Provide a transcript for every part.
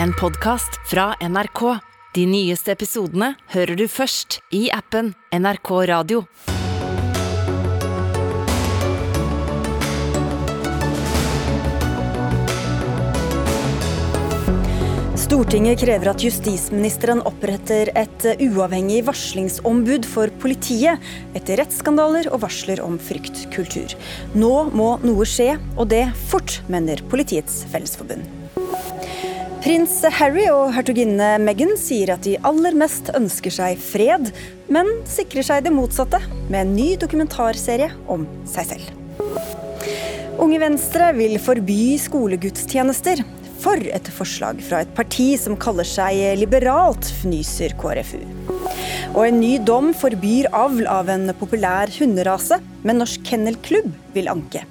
en podkast fra NRK. De nyeste episodene hører du først i appen NRK Radio. Stortinget krever at justisministeren oppretter et uavhengig varslingsombud for politiet etter rettsskandaler og varsler om fryktkultur. Nå må noe skje, og det fort, mener Politiets Fellesforbund. Prins Harry og hertuginne Meghan sier at de aller mest ønsker seg fred, men sikrer seg det motsatte med en ny dokumentarserie om seg selv. Unge Venstre vil forby skolegudstjenester. For et forslag fra et parti som kaller seg liberalt, fnyser KrFU. Og en ny dom forbyr avl av en populær hunderase, men Norsk Kennelklubb vil anke.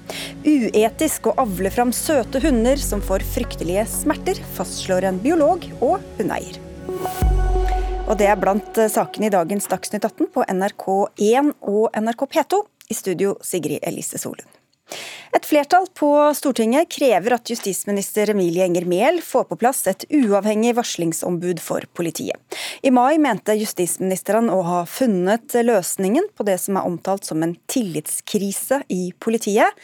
Uetisk å avle fram søte hunder som får fryktelige smerter, fastslår en biolog og hundeeier. Og det er blant sakene i dagens Dagsnytt 18 på NRK1 og NRK P2. I studio Sigrid Elise Solund. Et flertall på Stortinget krever at justisminister Emilie Enger Mehl får på plass et uavhengig varslingsombud for politiet. I mai mente justisministeren å ha funnet løsningen på det som er omtalt som en tillitskrise i politiet.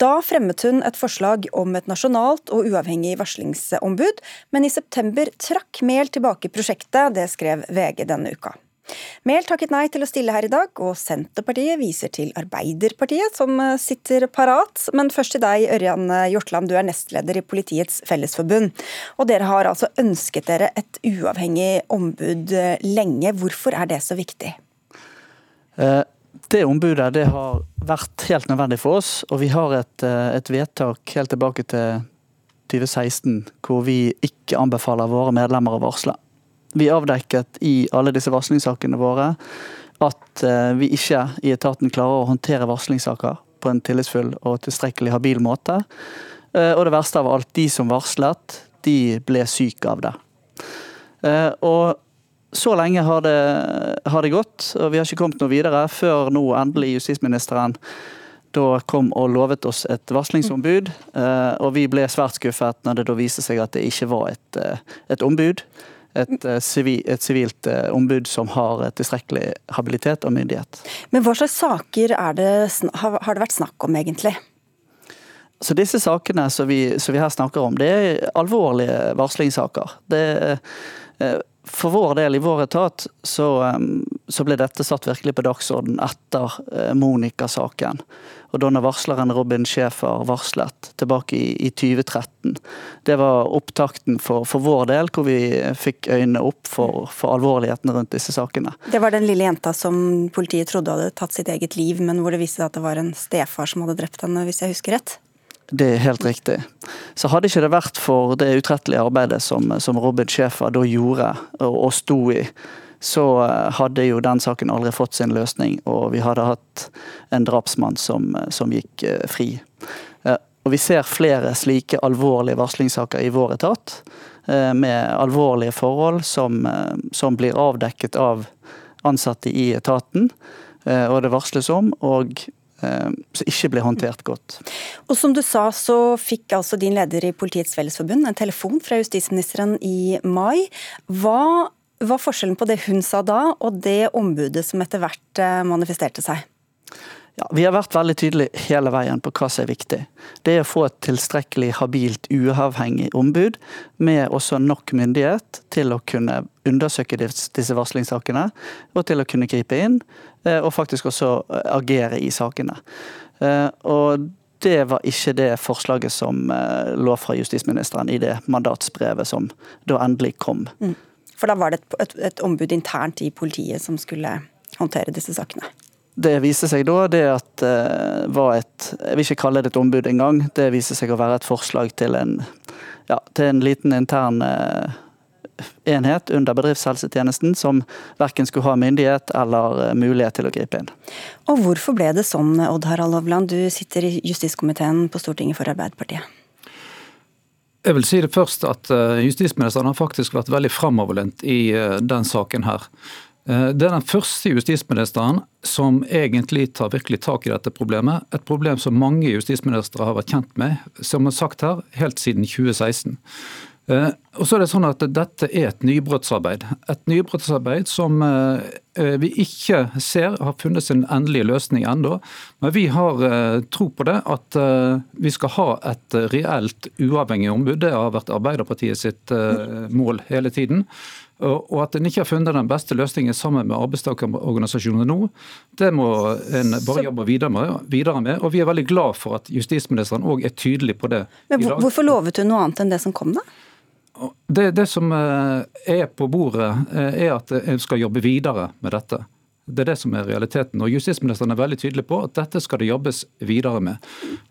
Da fremmet hun et forslag om et nasjonalt og uavhengig varslingsombud, men i september trakk Mehl tilbake prosjektet, det skrev VG denne uka. Mehl takket nei til å stille her i dag, og Senterpartiet viser til Arbeiderpartiet, som eh, sitter parat. Men først til deg, Ørjan Hjortland, du er nestleder i Politiets Fellesforbund. Og dere har altså ønsket dere et uavhengig ombud eh, lenge. Hvorfor er det så viktig? Eh, det ombudet det har vært helt nødvendig for oss, og vi har et, et vedtak helt tilbake til 2016 hvor vi ikke anbefaler våre medlemmer å varsle. Vi avdekket i alle disse varslingssakene våre at eh, vi ikke i etaten klarer å håndtere varslingssaker på en tillitsfull og tilstrekkelig habil måte. Eh, og det verste av alt, de som varslet, de ble syke av det. Eh, og så lenge har det, har det gått, og vi har ikke kommet noe videre før nå endelig justisministeren da kom og lovet oss et varslingsombud. Og vi ble svært skuffet når det da viste seg at det ikke var et, et ombud et, eh, et sivilt eh, ombud som har tilstrekkelig habilitet og myndighet. Men hva slags saker det, har det vært snakk om, egentlig? Så disse sakene som vi, som vi, her snakker om, det er alvorlige varslingssaker. Det, eh, for vår del, i vår etat, så, så ble dette satt virkelig på dagsorden etter Monica-saken. Og da når varsleren Robin Schäfer varslet tilbake i, i 2013. Det var opptakten for, for, vår del, hvor vi fikk øynene opp for, for, alvorligheten rundt disse sakene. Det var den lille jenta som politiet trodde hadde tatt sitt eget liv, men hvor det viste seg at det var en stefar som hadde drept henne, hvis jeg husker rett? Det er helt riktig. Så hadde ikke det vært for det utrettelige arbeidet som, som Robin Schäfer da gjorde og, og sto i, så eh, hadde jo den saken aldri fått sin løsning, og vi hadde hatt en drapsmann som, eh, som gikk eh, fri. Og Vi ser flere slike alvorlige varslingssaker i vår etat, med alvorlige forhold som, som blir avdekket av ansatte i etaten, og det varsles om. og som ikke ble håndtert godt. Og Som du sa, så fikk altså din leder i Politiets Fellesforbund en telefon fra justisministeren i mai. Hva var forskjellen på det hun sa da, og det ombudet som etter hvert eh, manifesterte seg? Ja, Vi har vært veldig tydelige hele veien på hva som er viktig. Det er å få et tilstrekkelig habilt, uavhengig ombud, med også nok myndighet til å kunne undersøke disse varslingssakene, og til å kunne gripe inn, eh, og faktisk også eh, agere i sakene. Og det var ikke det forslaget som lå fra justisministeren i det mandatsbrevet som da endelig kom. Mm. For da var det et, et, et ombud internt i politiet som skulle håndtere disse sakene. Det viste seg da det at uh, var et Jeg vil ikke kalle det et ombud engang. Det viste seg å være et forslag til en, ja, til en liten intern uh, enhet under bedriftshelsetjenesten som verken skulle ha myndighet eller uh, mulighet til å gripe inn. Og Hvorfor ble det sånn, Odd Harald Hovland, du sitter i justiskomiteen på Stortinget for Arbeiderpartiet? Jeg vil si det først at eh, Justisministeren har faktisk vært veldig framoverlent i eh, den saken. her. Eh, det er den første justisministeren som egentlig tar virkelig tak i dette problemet. Et problem som mange justisministre har vært kjent med, som er sagt her, helt siden 2016. og så er det sånn at Dette er et nybrottsarbeid. Et nybrottsarbeid som vi ikke ser har funnet sin endelige løsning ennå. Men vi har tro på det, at vi skal ha et reelt uavhengig ombud. Det har vært Arbeiderpartiet sitt mål hele tiden. Og at en ikke har funnet den beste løsningen sammen med arbeidstakerorganisasjonene nå, det må en bare jobbe videre med, videre med. Og vi er veldig glad for at justisministeren òg er tydelig på det. Men Hvorfor lovet hun noe annet enn det som kom, da? Det, det som eh, er på bordet, eh, er at en skal jobbe videre med dette. Det er det som er realiteten. Og Justisministeren er veldig tydelig på at dette skal det jobbes videre med.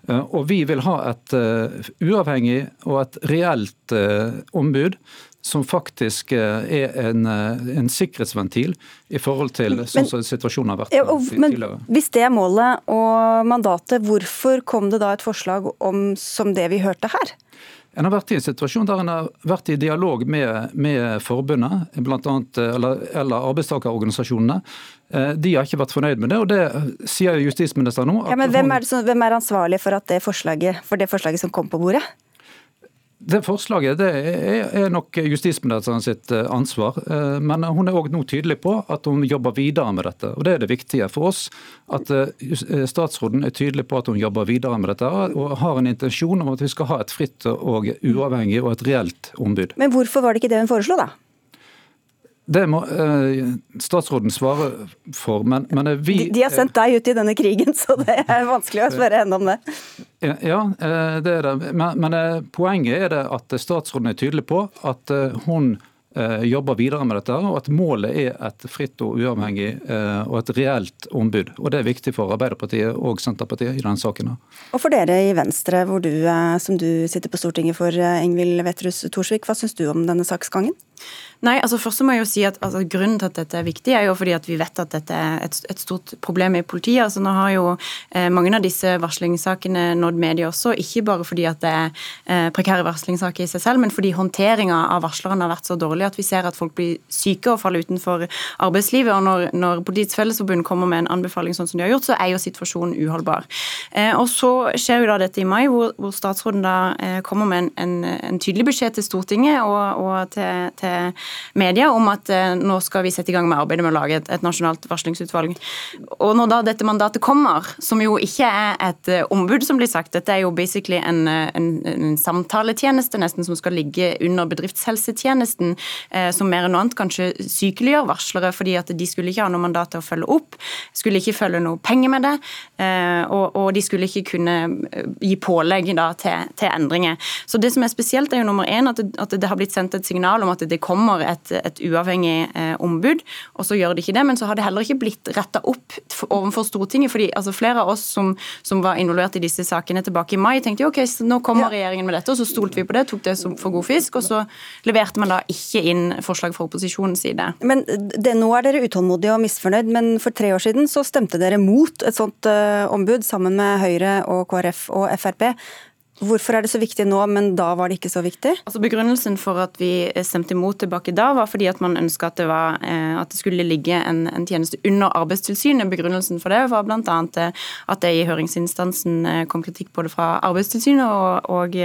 Eh, og Vi vil ha et uavhengig og et reelt ombud som faktisk er en, en, sikkerhetsventil i forhold til sånn som situasjonen har vært ja, og, tidligere. Hvis det er målet og mandatet, hvorfor kom det da et forslag om som det vi hørte her? En har vært i en situasjon der en har vært i dialog med, med forbundet, annet, eller, eller arbeidstakerorganisasjonene. Eh, de har ikke vært fornøyd med det, og det sier justisministeren nå. Ja, men hvem er, som, hvem er ansvarlig for, det forslaget, for det forslaget som kom på bordet? Det forslaget det er nok justisministeren sitt eh, ansvar. Eh, men hun er òg nå tydelig på at hun jobber videre med dette. og Det er det viktige for oss. At eh, statsråden er tydelig på at hun jobber videre med dette og har en intensjon om at vi skal ha et fritt og uavhengig og et reelt ombud. Men hvorfor var det ikke det hun foreslo, da? Det må eh, statsråden svare for, men, men vi de, de, har sendt deg ut i denne krigen, så det er vanskelig å spørre henne om det. Ja, eh, det er det. Men, men eh, poenget er det at statsråden er tydelig på at hun jobber videre med dette, og at målet er et fritt og uavhengig og et reelt ombud. Og Det er viktig for Arbeiderpartiet og Senterpartiet i denne saken. Og for dere i Venstre, du, som du sitter på Stortinget for, Ingvild Vetrus Thorsvik, hva syns du om denne saksgangen? Nei, altså først må jeg jo si at altså, Grunnen til at dette er viktig, er jo fordi at vi vet at dette er et, et stort problem i politiet. Altså Nå har jo eh, mange av disse varslingssakene nådd media også, ikke bare fordi at det er eh, prekære varslingssaker i seg selv, men fordi håndteringa av varslerne har vært så dårlig at vi ser at folk blir syke og faller utenfor arbeidslivet. og Når, når Politiets Fellesforbund kommer med en anbefaling sånn som de har gjort, så er jo situasjonen uholdbar. Eh, og Så skjer jo da dette i mai, hvor, hvor statsråden da eh, kommer med en, en, en, tydelig beskjed til Stortinget og, og til, til media om at eh, nå skal vi sette i gang med arbeidet med å lage et, et nasjonalt varslingsutvalg. Og når da dette mandatet kommer, som jo ikke er et eh, ombud, som blir sagt, dette er jo basically en, eh, en, en samtaletjeneste nesten som skal ligge under bedriftshelsetjenesten, eh, som mer enn noe annet kanskje sykeliggjør varslere, fordi at de skulle ikke ha noe mandat til å følge opp, skulle ikke følge noe penger med det, eh, og, og, de skulle ikke kunne gi pålegg da, til, til, endringer. Så det som er spesielt, er jo nummer én at det, at det har blitt sendt et signal om at det kommer et, et uavhengig eh, ombud, og så gjør de ikke det. Men så har det heller ikke blitt retta opp overfor Stortinget. fordi altså, Flere av oss som, som, var involvert i disse sakene tilbake i mai, tenkte jo ok, nå kommer ja. regjeringen med dette, og så stolte vi på det, tok det som for god fisk, og så leverte man da ikke inn forslag fra opposisjonens side. Men det, Nå er dere utålmodige og misfornøyd, men for tre år siden så stemte dere mot et sånt uh, ombud sammen med Høyre og KrF og Frp. Hvorfor er det så viktig nå, men da var det ikke så viktig? Altså Begrunnelsen for at vi stemte imot tilbake da, var fordi at man ønska at, eh, at, det skulle ligge en, en, tjeneste under Arbeidstilsynet. Begrunnelsen for det var bl.a. Eh, at det i høringsinstansen eh, kom kritikk både fra Arbeidstilsynet og, og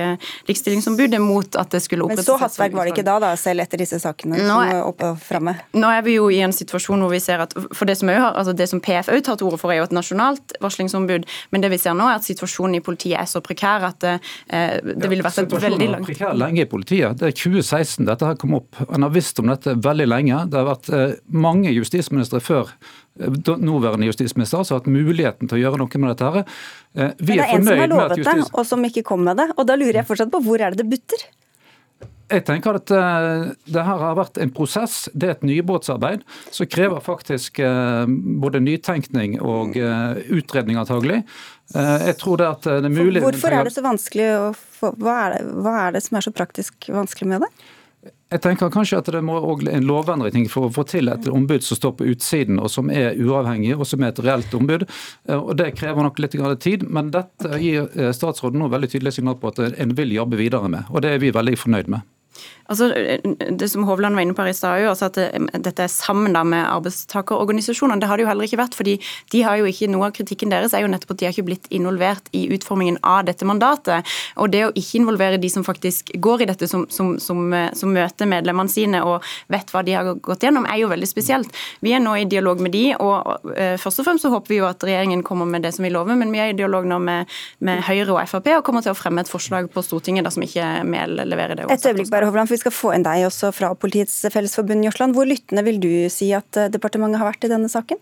Likestillingsombudet mot at det skulle opprettes Men så hastverk var det ikke da, da, selv etter disse sakene nå er, som er oppe og framme? Nå er vi jo i en situasjon hvor vi ser at for det som, har, altså det som PF òg tar til orde for, er jo et nasjonalt varslingsombud, men det vi ser nå er at situasjonen i politiet er så prekær at Eh, det ville vært et veldig langt prekær lenge i politiet. Det er 2016 dette her kom opp. En har visst om dette veldig lenge. Det har vært eh, mange justisministre før eh, nåværende justisminister som har hatt muligheten til å gjøre noe med dette. her. Vi Men det er, er en som har lovet justis... det, og som ikke kom med det. Og Da lurer jeg fortsatt på hvor er det det butter? Jeg tenker at uh, det her har vært en prosess. Det er et nybrottsarbeid som krever faktisk uh, både nytenkning og uh, utredning, antagelig. Jeg tror det at det er mulig... Hvorfor er det så vanskelig å få hva er, det, hva er det som er så praktisk vanskelig med det? Jeg tenker kanskje at det må en lovendring for å få til et ombud som står på utsiden og som er uavhengig og som er et reelt ombud. Og Det krever nok litt tid, men dette gir statsråden nå veldig tydelig signal på at en vil jobbe videre med. og Det er vi veldig fornøyd med. Altså, det som Hovland var inne på i stad, er at dette er sammen da med arbeidstakerorganisasjonene. Det har det jo heller ikke vært. fordi de har jo ikke, Noe av kritikken deres er jo nettopp at de har ikke blitt involvert i utformingen av dette mandatet. Og det å ikke involvere de som faktisk går i dette, som, som, som, som møter medlemmene sine og vet hva de har gått gjennom, er jo veldig spesielt. Vi er nå i dialog med de, og uh, først og fremst så håper vi jo at regjeringen kommer med det som vi lover, men vi er i dialog nå med, med Høyre og Frp og kommer til å fremme et forslag på Stortinget som ikke Mehl leverer det. Et øyeblikk Hovland, for vi skal få inn deg også fra Politiets Fellesforbund i Osland. Hvor lyttende vil du si at eh, departementet har vært i denne saken?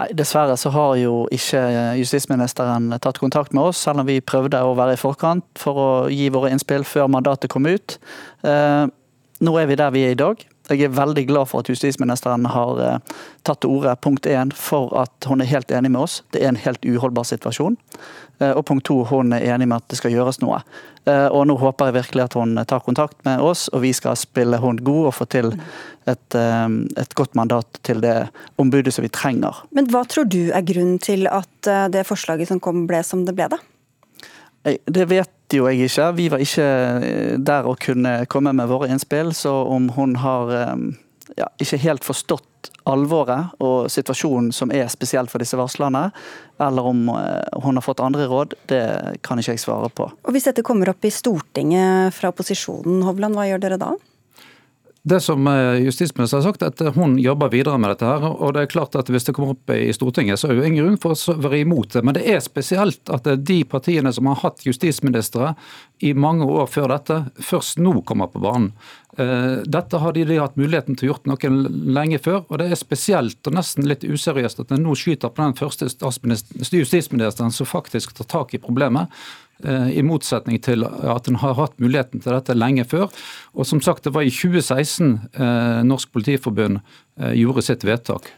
Nei, Dessverre så har jo ikke justisministeren tatt kontakt med oss, selv om vi prøvde å være i forkant for å gi våre innspill før mandatet kom ut. Eh, nå er vi der vi er i dag. Jeg er veldig glad for at justisministeren har eh, tatt til orde punkt én, for at hun er helt enig med oss. Det er en helt uholdbar situasjon. Eh, og punkt to, hun er enig med at det skal gjøres noe. Eh, og nå håper jeg virkelig at hun tar kontakt med oss, og vi skal spille hun god og få til et, et godt mandat til det ombudet som vi trenger. Men hva tror du er grunnen til at det forslaget som kom ble som det ble, da? Det vet jo jeg ikke. Vi var ikke eh, der å kunne komme med våre innspill. Så om hun har eh, ja, ikke helt forstått alvoret og situasjonen som er spesielt for disse varslerne, eller om eh, hun har fått andre råd, det kan ikke jeg svare på. Og Hvis dette kommer opp i Stortinget fra opposisjonen, Hovland, hva gjør dere da? Det som eh, justisministeren har sagt, er at hun jobber videre med dette. her, og det er klart at Hvis det kommer opp i Stortinget, så er det jo ingen grunn for å være imot det. Men det er spesielt at det er de partiene som har hatt justisministre i mange år før dette, først nå kommer på banen. Eh, dette har de, de hatt muligheten til å gjort noe lenge før. og Det er spesielt og nesten litt useriøst at en nå skyter på den første justisministeren som faktisk tar tak i problemet. Eh, i motsetning til at en har hatt muligheten til dette lenge før. Og som sagt, Det var i 2016 eh, Norsk Politiforbund eh, gjorde sitt vedtak.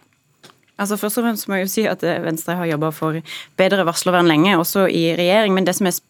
Altså først og fremst må jeg jo si at Venstre har jobba for bedre varslervern lenge, også i regjering. Men det som er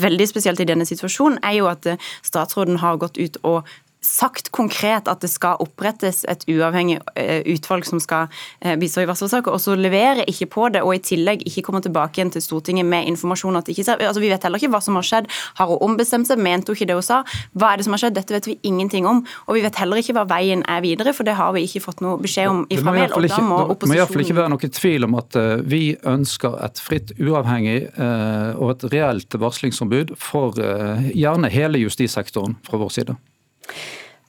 veldig spesielt i denne situasjonen, er jo at statsråden har gått ut og sagt konkret at det skal opprettes et uavhengig eh, utvalg som skal eh, bistå i varslersaker, og så leverer ikke på det, og i tillegg ikke kommer tilbake igjen til Stortinget med informasjon at det ikke ser altså Vi vet heller ikke hva som har skjedd. Har hun ombestemt seg? Mente hun ikke det hun sa? Hva er det som har skjedd? Dette vet vi ingenting om. Og vi vet heller ikke hva veien er videre, for det har vi ikke fått noe beskjed om ifra Mehl. Og da må opposisjonen Det må iallfall ikke være noe tvil om at eh, vi ønsker et fritt, uavhengig og et reelt varslingsombud for gjerne hele justissektoren fra vår side.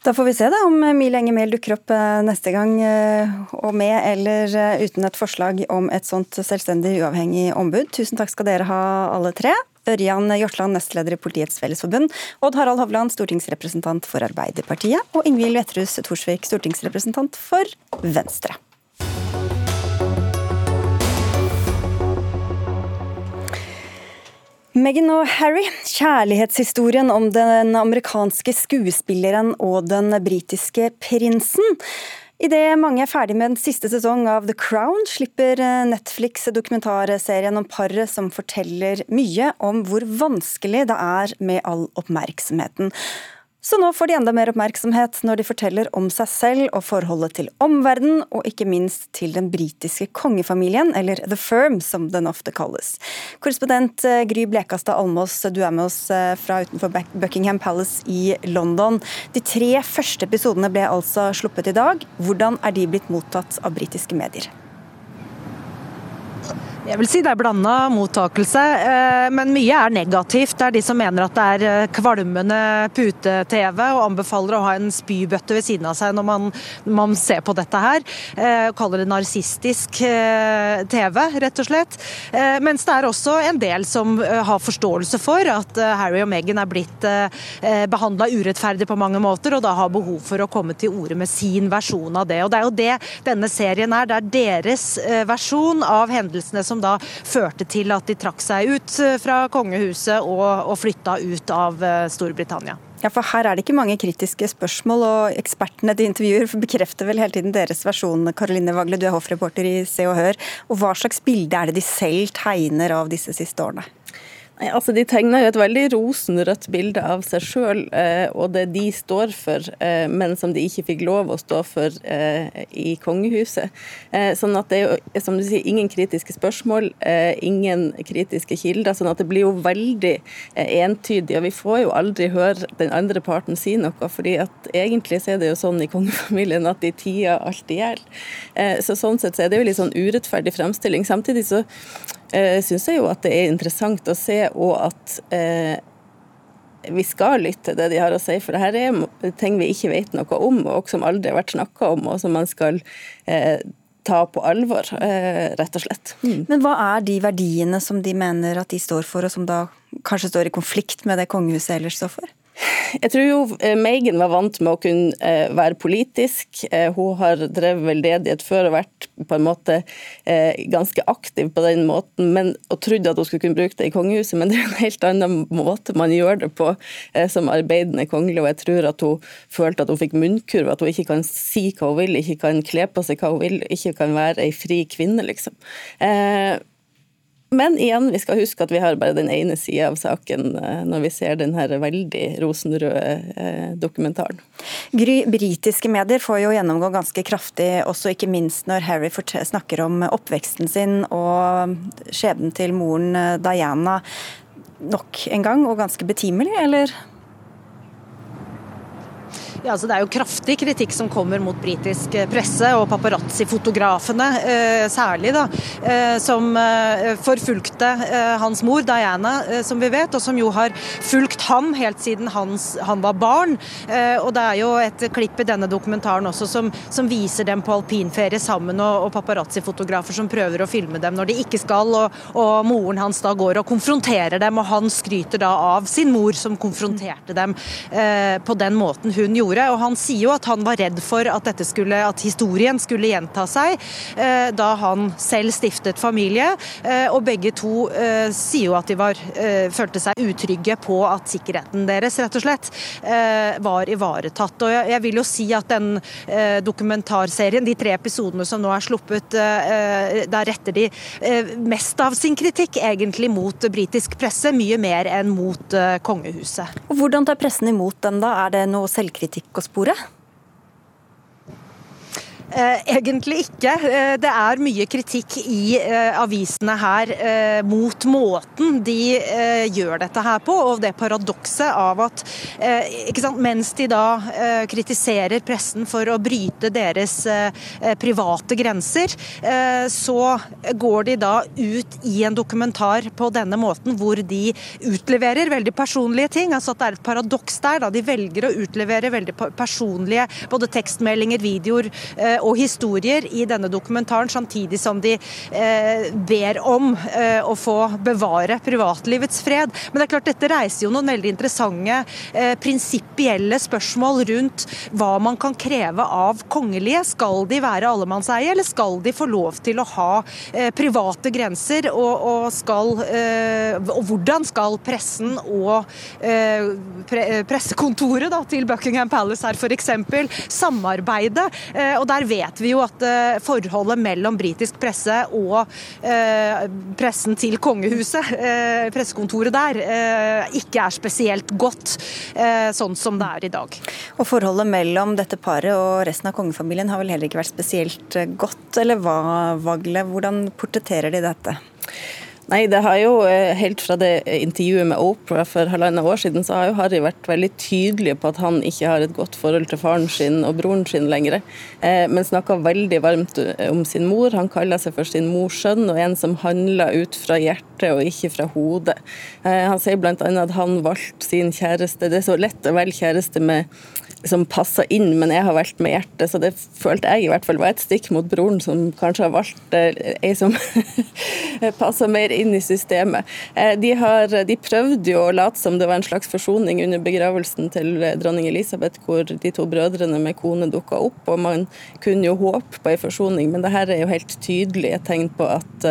Da får vi se da om Mil Enge Mehl dukker opp eh, neste gang, eh, og med eller eh, uten et forslag om et sånt selvstendig uavhengig ombud. Tusen takk skal dere ha alle tre. Ørjan Hjortland, nestleder i Politiets Fellesforbund. Odd Harald Hovland, stortingsrepresentant for Arbeiderpartiet. Og Ingvild Wetterhus Thorsvik, stortingsrepresentant for Venstre. Meghan og Harry, kjærlighetshistorien om den amerikanske skuespilleren og den britiske prinsen. Idet mange er ferdig med den siste sesong av The Crown, slipper Netflix dokumentarserien om paret som forteller mye om hvor vanskelig det er med all oppmerksomheten. Så nå får de enda mer oppmerksomhet når de forteller om seg selv og forholdet til omverdenen, og ikke minst til den britiske kongefamilien, eller The Firm som den ofte kalles. Korrespondent eh, Gry Blekastad Almås, du er med oss eh, fra utenfor Buckingham Palace i London. De tre første episodene ble altså sluppet i dag. Hvordan er de blitt mottatt av britiske medier? Jeg vil si det er blanda mottakelse, eh, men mye er negativt. Det er de som mener at det er eh, kvalmende pute-TV og anbefaler å ha en spybøtte ved siden av seg når man, man ser på dette her. Eh, kaller det narsistisk TV, rett og slett. Mens det er også en del som har forståelse for at Harry og Meghan er blitt behandla urettferdig på mange måter, og da har behov for å komme til orde med sin versjon av det. Og Det er jo det denne serien er. Det er deres versjon av hendelsene som som da førte til at de trakk seg ut eh, fra kongehuset og, og flytta ut av eh, Storbritannia. Ja, for Her er det ikke mange kritiske spørsmål, og ekspertene de intervjuer bekrefter vel hele tiden deres versjon. Karoline Vagle, du er hoffreporter i Se og Hør. Og Hva slags bilde er det de selv tegner av disse siste årene? Altså, De tegner jo et veldig rosenrødt bilde av seg sjøl eh, og det de står for, eh, men som de ikke fikk lov å stå for eh, i kongehuset. Sånn at det er jo, som du sier, ingen kritiske spørsmål, ingen kritiske kilder. sånn at det blir jo veldig entydig. Og vi får jo aldri høre den andre parten si noe, fordi at egentlig så er det jo sånn i kongefamilien at de tier alt i hjel. Så sånn sett så er det jo litt sånn urettferdig fremstilling. Samtidig så eh, syns jeg jo at det er interessant å se, og at eh, vi skal lytte til det de har å si, for dette er ting vi ikke vet noe om, og som aldri har vært snakka om, og som man skal eh, ta på alvor, eh, rett og slett. Mm. Men hva er de verdiene som de mener at de står for, og som da kanskje står i konflikt med det kongehuset ellers står for? Jeg tror jo eh, Megan var vant med å kunne eh, være politisk. Eh, hun har drevet veldedighet før og vært på en måte ganske aktiv på den måten, men, og trodde at hun skulle kunne bruke det i kongehuset, men det er en helt annen måte man gjør det på som arbeidende kongelig. og Jeg tror at hun følte at hun fikk munnkurv, at hun ikke kan si hva hun vil, ikke kan kle på seg hva hun vil, ikke kan være ei fri kvinne, liksom. Men igjen, vi skal huske at vi har bare den ene sida av saken eh, når vi ser den veldig rosenrøde eh, dokumentaren. Gry, britiske medier får jo gjennomgå ganske kraftig, også ikke minst når Harry snakker om oppveksten sin og skjebnen til moren eh, Diana. Nok en gang, og ganske betimelig, eller? Ja, altså Det er jo kraftig kritikk som kommer mot britisk eh, presse og paparazzi-fotografene eh, særlig, da, eh, som eh, forfulgte eh, hans mor Diana, eh, som vi vet, og som jo har fulgt han helt siden hans, han var barn. og Det er jo et klipp i denne dokumentaren også som, som viser dem på alpinferie sammen, og, og paparazzi-fotografer som prøver å filme dem når de ikke skal, og, og, moren hans da går og konfronterer dem, og han skryter da av sin mor som konfronterte dem på den måten hun gjorde gjorde. Og han sier jo at han var redd for at, skulle, at historien skulle gjenta seg eh, da han selv stiftet familie. Eh, og begge to eh, sier jo at de var, eh, følte seg utrygge på at sikkerheten deres rett og slett eh, var ivaretatt. Og jeg, jeg, vil jo si at den eh, dokumentarserien, de tre episodene som nå er sluppet, der retter de mest av sin kritikk egentlig mot britisk presse, mye mer enn mot kongehuset. Og Hvordan tar pressen imot den da? Er det noe selvkritikk politikk å spore? Eh, egentlig ikke. Eh, det er mye kritikk i eh, avisene her mot måten de gjør dette her på, og det paradokset av at sant, mens de da kritiserer pressen for å bryte deres private grenser, så går de da ut i en dokumentar på denne måten hvor de utleverer veldig personlige ting. Altså at det er et paradoks der. da De velger å utlevere veldig personlige både tekstmeldinger, videoer og historier i denne dokumentaren, samtidig som de eh, ber om eh, å få bevare privatlivets fred. Men det er klart dette reiser jo noen veldig interessante eh, prinsipielle spørsmål rundt hva man kan kreve av kongelige. Skal de være allemannseie, eller skal de få lov til å ha private grenser? Og, og, skal, og hvordan skal pressen og pre pressekontoret da, til Buckingham Palace her f.eks. samarbeide? og der vet vi jo at eh, forholdet mellom britisk presse og eh, pressen til kongehuset, eh, pressekontoret der, ikke er spesielt godt, sånn som det er i dag. Og Forholdet mellom dette paret og resten av kongefamilien har vel heller ikke vært spesielt godt, eller hva, Vagle? Hvordan portretterer de dette? Nei, det har jo eh, helt fra det intervjuet med Oprah for halvannet år siden, så har jo Harry vært veldig tydelig på at han ikke har et godt forhold til faren sin og broren sin lenger. Eh, men snakka veldig varmt eh, om sin mor. Han kaller seg for sin mors sønn og en som handler ut fra hjertet og ikke fra hodet. Han sier bl.a. at han valgte sin kjæreste. Det er så lett å velge kjæreste med som passer inn, men jeg har valgt med hjertet. Så det følte jeg i hvert fall var et stikk mot broren, som kanskje har valgt eh, ei som passer mer inn i systemet. Eh, de, har, de, prøvde jo å late som det var en slags forsoning under begravelsen til eh, dronning Elisabeth, hvor de to brødrene med kone dukka opp, og man kunne jo håpe på en forsoning, men det her er jo helt tydelig et tegn på at,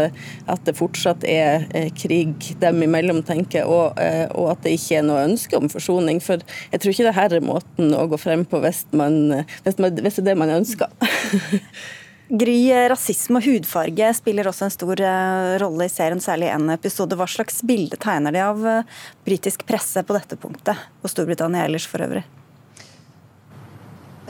at det fortsatt er krig dem imellom, tenker jeg, og, og at det ikke er noe ønske om forsoning. For jeg tror ikke det her er måten å gå frem på hvis, man, hvis, man, hvis det er det man ønsker. Gry, rasisme og hudfarge spiller også en stor eh, rolle i serien, særlig i en episode. Hva slags bilde tegner de av eh, britisk presse på dette punktet, og Storbritannia ellers for øvrig?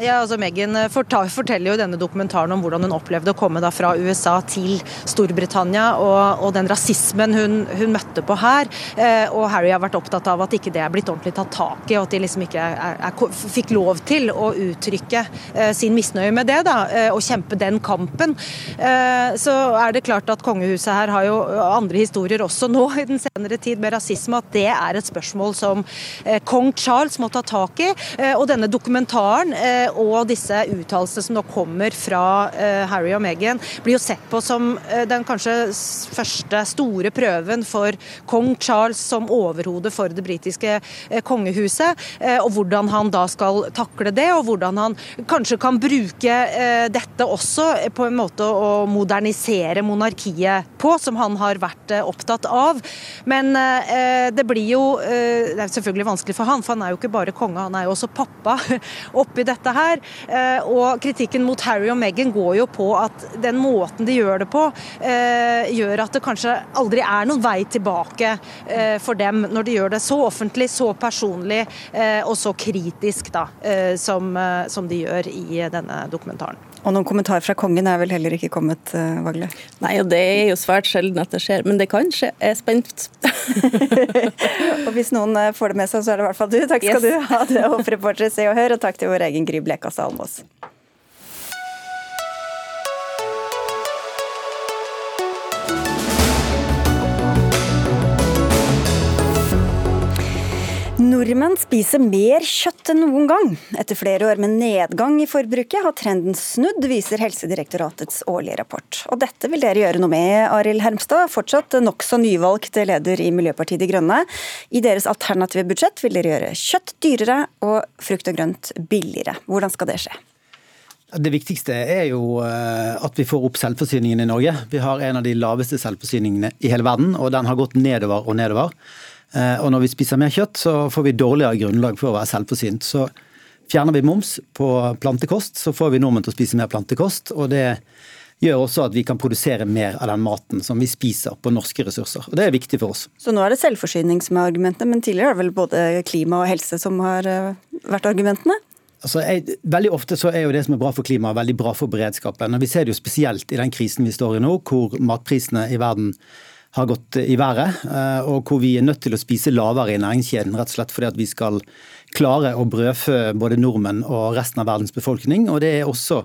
Ja, altså Meghan eh, forteller jo denne dokumentaren om hvordan hun opplevde å komme fra USA til Storbritannia, og, og den rasismen hun, hun, møtte på her. Eh, og Harry har vært opptatt av at ikke det er blitt ordentlig tatt tak i, og at de liksom ikke er, er, fikk lov til å uttrykke eh, sin misnøye med det, da, eh, og kjempe den kampen. Eh, så er det klart at kongehuset her har jo andre historier også nå i den senere tid med rasisme, at det er et spørsmål som eh, kong Charles må ta tak i. og denne dokumentaren og disse uttalelsene som nå kommer fra eh, Harry og Meghan, blir jo sett på som eh, den kanskje første store prøven for kong Charles som overhode for det britiske eh, kongehuset, og hvordan han da skal takle det, og hvordan han kanskje kan bruke dette også på en måte å modernisere monarkiet på, som han har vært opptatt av. Men det blir jo Det er selvfølgelig vanskelig for han, for han er jo ikke bare konge, han er jo også pappa oppi dette her. Eh, og kritikken mot Harry og Meghan går jo på at den måten de gjør det på, eh, gjør at det kanskje aldri er noen vei tilbake eh, for dem når de gjør det så offentlig, så personlig og så kritisk da, som de gjør i denne dokumentaren. Og noen kommentar fra kongen er vel heller ikke kommet, Vagle? Nei, og det er jo svært sjelden at det skjer, men det kan skje. Jeg er spent. og hvis noen får det med seg, så er det i hvert fall du. Takk skal yes. du ha, det hoffreporter Se og Hør, og takk til vår egen Gry Blekastad Almås. Nordmenn spiser mer kjøtt enn noen gang. Etter flere år med nedgang i forbruket har trenden snudd, viser Helsedirektoratets årlige rapport. Og dette vil dere gjøre noe med, Arild Hermstad, fortsatt nokså nyvalgt leder i Miljøpartiet De Grønne. I deres alternative budsjett vil dere gjøre kjøtt dyrere og frukt og grønt billigere. Hvordan skal det skje? Det viktigste er jo eh, at vi får opp selvforsyningen i Norge. Vi har en av de laveste selvforsyningene i hele verden, og den har gått nedover og nedover. Eh, og når vi spiser mer kjøtt, så får vi dårligere grunnlag for å være selvforsynt. Så fjerner vi moms på plantekost, så får vi nordmenn til å spise mer plantekost. og det gjør også at vi kan produsere mer av den maten som vi spiser på norske ressurser. Og Det er viktig for oss. Så nå er det selvforsyning som er argumentet, men tidligere er det vel både klima og helse som har eh, vært argumentene? Altså, jeg, veldig ofte så er jo det som er bra for klimaet, veldig bra for beredskapen. Og Vi ser det jo spesielt i den krisen vi står i nå, hvor matprisene i verden har gått i været. Eh, og hvor vi er nødt til å spise lavere i næringskjeden, rett og slett fordi at vi skal klare å brødfø både nordmenn og resten av verdens befolkning. Og det er også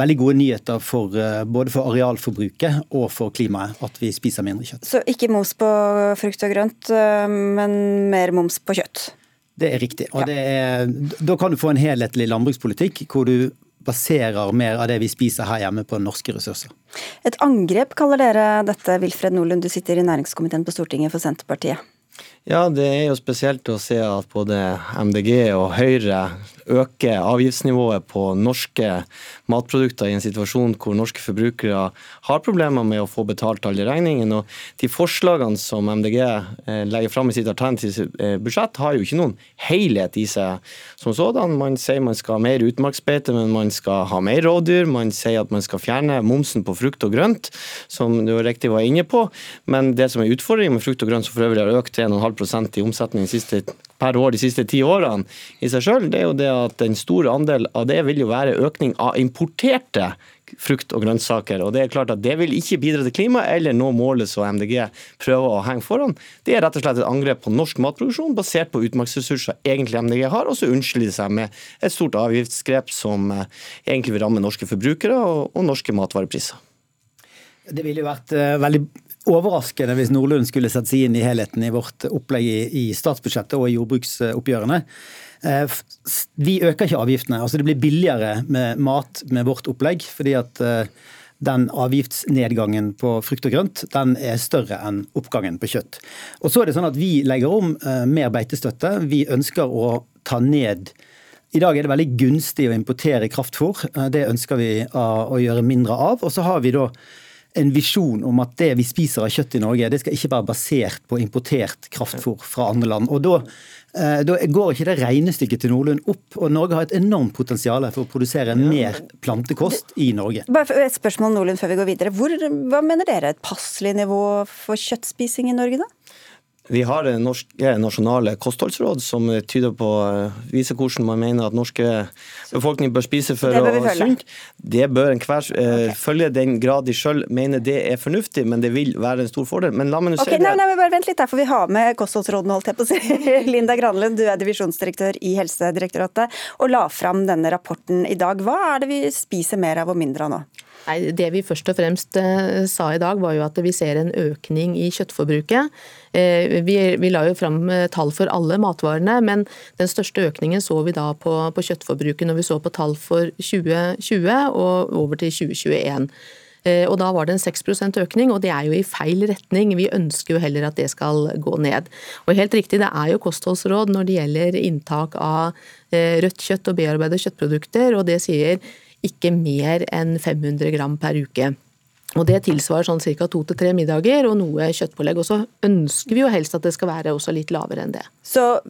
veldig gode nyheter for, eh, både for arealforbruket og for klimaet at vi spiser mindre kjøtt. Så ikke moms på frukt og grønt, eh, men mer moms på kjøtt? Det er riktig. og er, Da kan du få en helhetlig landbrukspolitikk hvor du baserer mer av det vi spiser her hjemme på norske ressurser. Et angrep kaller dere dette, Wilfred Nordlund, du sitter i næringskomiteen på Stortinget for Senterpartiet. Ja, det er jo spesielt å se at både MDG og Høyre øker avgiftsnivået på norske matprodukter i en situasjon hvor norske forbrukere har problemer med å få betalt alle regningene. Og de forslagene som MDG eh, legger fram i sitt alternative eh, budsjett, har jo ikke noen helhet i seg som sådan. Man sier man skal ha mer utmarksbeite, men man skal ha mer rådyr. Man sier at man skal fjerne momsen på frukt og grønt, som du riktig var inne på. Men det som er utfordringen med frukt og grønt, som for øvrig har økt 1,5% i omsetning siste, per år de siste ti årene i seg selv, det er jo det at en stor andel av det vil jo være økning av importerte frukt og grønnsaker. og Det er klart at det vil ikke bidra til klima eller nå målet som MDG prøver å henge foran. Det er rett og slett et angrep på norsk matproduksjon basert på utmarksressurser egentlig MDG har, og så unnskylder de seg med et stort avgiftsgrep som eh, egentlig vil ramme norske forbrukere og, og norske matvarepriser. Det ville jo vært uh, veldig overraskende hvis Nordlund skulle sette seg inn i helheten i vårt opplegg i, statsbudsjettet og i jordbruksoppgjørene. Eh, vi øker ikke avgiftene. altså Det blir billigere med mat med vårt opplegg. fordi at eh, den avgiftsnedgangen på frukt og grønt den er større enn oppgangen på kjøtt. Og så er det sånn at Vi legger om eh, mer beitestøtte. Vi ønsker å ta ned i dag er det veldig gunstig å importere kraftfôr. Det ønsker vi å gjøre mindre av. Og så har vi da en visjon om at det vi spiser av kjøtt i Norge, det skal ikke være basert på importert kraftfôr fra andre land. Og da, eh, da går ikke det regnestykket til Nordlund opp. Og Norge har et enormt potensial for å produsere mer plantekost i Norge. Bare et spørsmål Nordlund før vi går videre. Hvor, hva mener dere er et passelig nivå for kjøttspising i Norge, da? Vi har norske nasjonale kostholdsråd som tyder på, eh, viser hvordan man mener at norske befolkning bør spise for å sunt. Det bør enhver eh, okay. følge den grad de sjøl mener det er fornuftig, men det vil være en stor fordel. Men la meg nå okay, si nei, nei, bare Vent litt, der, for vi har med kostholdsrådene, holdt jeg på å si. Linda Granlund, du er divisjonsdirektør i Helsedirektoratet og la fram denne rapporten i dag. Hva er det vi spiser mer av og mindre av nå? Nei, Det vi først og fremst eh, sa i dag, var jo at vi ser en økning i kjøttforbruket. Eh, vi, la jo fram eh, tall for alle matvarene, men den største økningen så vi da på, på kjøttforbruket når vi så på tall for 2020 og over til 2021. Og Da var det en 6% økning, og det er jo i feil retning. Vi ønsker jo heller at det skal gå ned. Og helt riktig, Det er jo kostholdsråd når det gjelder inntak av rødt kjøtt og bearbeidede kjøttprodukter, og det sier ikke mer enn 500 gram per uke. Og Det tilsvarer sånn ca. to til tre middager og noe kjøttpålegg. Og så ønsker vi jo helst at det skal være også litt lavere enn det. Så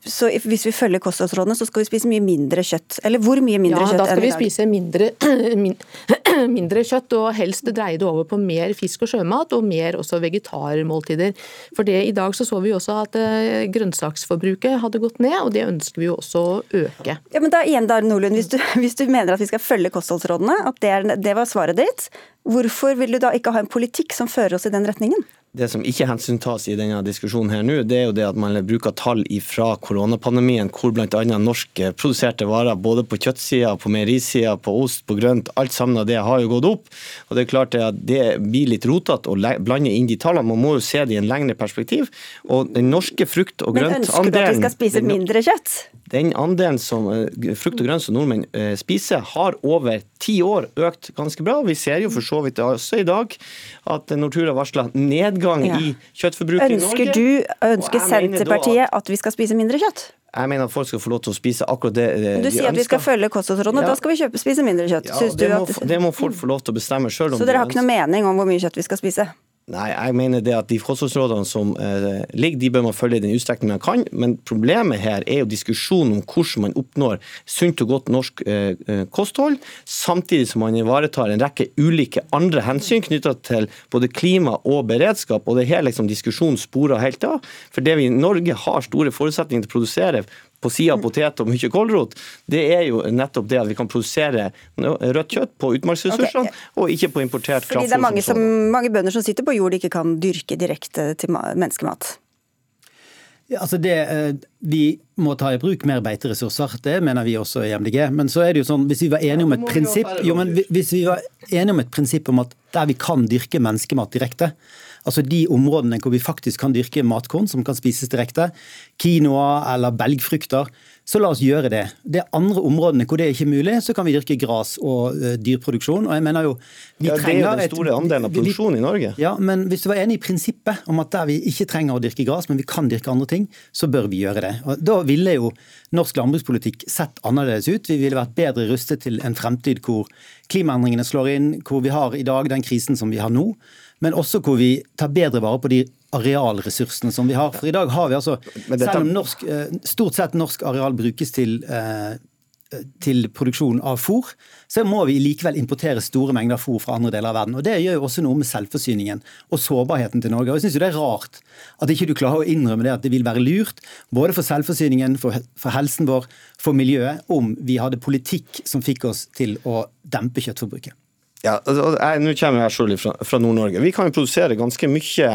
så hvis vi følger kostholdsrådene, så skal vi spise mye mindre kjøtt? Eller hvor mye mindre ja, kjøtt? Ja, da skal vi spise mindre, mindre, kjøtt, og helst dreie det over på mer fisk og sjømat, og mer også vegetarmåltider. For det, I dag så, så vi også at uh, grønnsaksforbruket hadde gått ned, og det ønsker vi jo også å øke. Ja, men da igjen da, Nordlund, hvis du, hvis du mener at vi skal følge kostholdsrådene, at det, er, det var svaret ditt, hvorfor vil du da ikke ha en politikk som fører oss i den retningen? Det som ikke hensyntas i denne diskusjonen her nå, det er jo det at man bruker tall fra koronapandemien, hvor bl.a. norskproduserte varer både på kjøttsida, på meierisida, på ost, på grønt, alt sammen av det har jo gått opp. Og Det er klart at det blir litt rotete å blande inn de tallene. Man må jo se det i en lengre perspektiv. Og den norske frukt- og grøntandelen Men ønsker du at vi skal spise mindre kjøtt? Den andelen som eh, frukt og grønt som nordmenn eh, spiser, har over ti år økt ganske bra. Vi ser jo for så vidt også i dag at Nortura varsler nedgang ja. i kjøttforbruket i Norge. Du, ønsker Senterpartiet at, at vi skal spise mindre kjøtt? Jeg mener at folk skal få lov til å spise akkurat det de ønsker. Du sier at vi skal følge kostholdsrådene, ja. da skal vi kjøpe, spise mindre kjøtt. Ja, det, må, det, må, folk få lov til å bestemme sjøl. Så dere har ikke noe mening om hvor mye kjøtt vi skal spise? Nei, jeg mener det at de kostholdsrådene som eh, ligger, de bør man følge i den utstrekning man kan. Men problemet her er jo diskusjonen om hvordan man oppnår sunt og godt norsk eh, eh kosthold, samtidig som man ivaretar en rekke ulike andre hensyn knytta til både klima og beredskap. Og det er her liksom diskusjonen sporer helt av. For det vi i Norge har store forutsetninger til å produsere på sida av potet og mye kålrot, det er jo nettopp det at vi kan produsere rødt kjøtt på utmarksressursene, okay. og ikke på importert kraftfôr. Fordi det er mange, som, mange bønder som sitter på jord de ikke kan dyrke direkte til menneskemat? Ja, altså det, eh, Vi må ta i bruk mer beiteressurser, det mener vi også i MDG. Men så er det jo sånn, hvis vi var enige om et prinsipp, jo, men hvis vi var enige om et prinsipp om at der vi kan dyrke menneskemat direkte, Altså de områdene hvor vi faktisk kan dyrke matkorn som kan spises direkte, quinoa eller belgfrukter, så la oss gjøre det. Det andre områdene hvor det er ikke er mulig, så kan vi dyrke gras og uh, dyrproduksjon. Og jeg mener jo, vi ja, Det er jo den store andelen av produksjonen i Norge. Ja, men hvis du var enig i prinsippet om at der vi ikke trenger å dyrke gras, men vi kan dyrke andre ting, så bør vi gjøre det. Og Da ville jo norsk landbrukspolitikk sett annerledes ut. Vi ville vært bedre rustet til en fremtid hvor klimaendringene slår inn, hvor vi har i dag den krisen som vi har nå men også hvor vi tar bedre vare på de arealressursene som vi har. For i dag har vi altså, selv om norsk, eh, stort sett norsk areal brukes til eh, til produksjon av fôr, så må vi likevel importere store mengder fôr fra andre deler av verden. Og Det gjør jo også noe med selvforsyningen og sårbarheten til Norge. Og jeg synes jo Det er rart at ikke du klarer å innrømme det at det vil være lurt, både for selvforsyningen, for, for helsen vår, for miljøet, om vi hadde politikk som fikk oss til å dempe kjøttforbruket. Ja, altså, jeg, Nå kommer jeg selv fra, fra Nord-Norge. Vi kan jo produsere ganske mye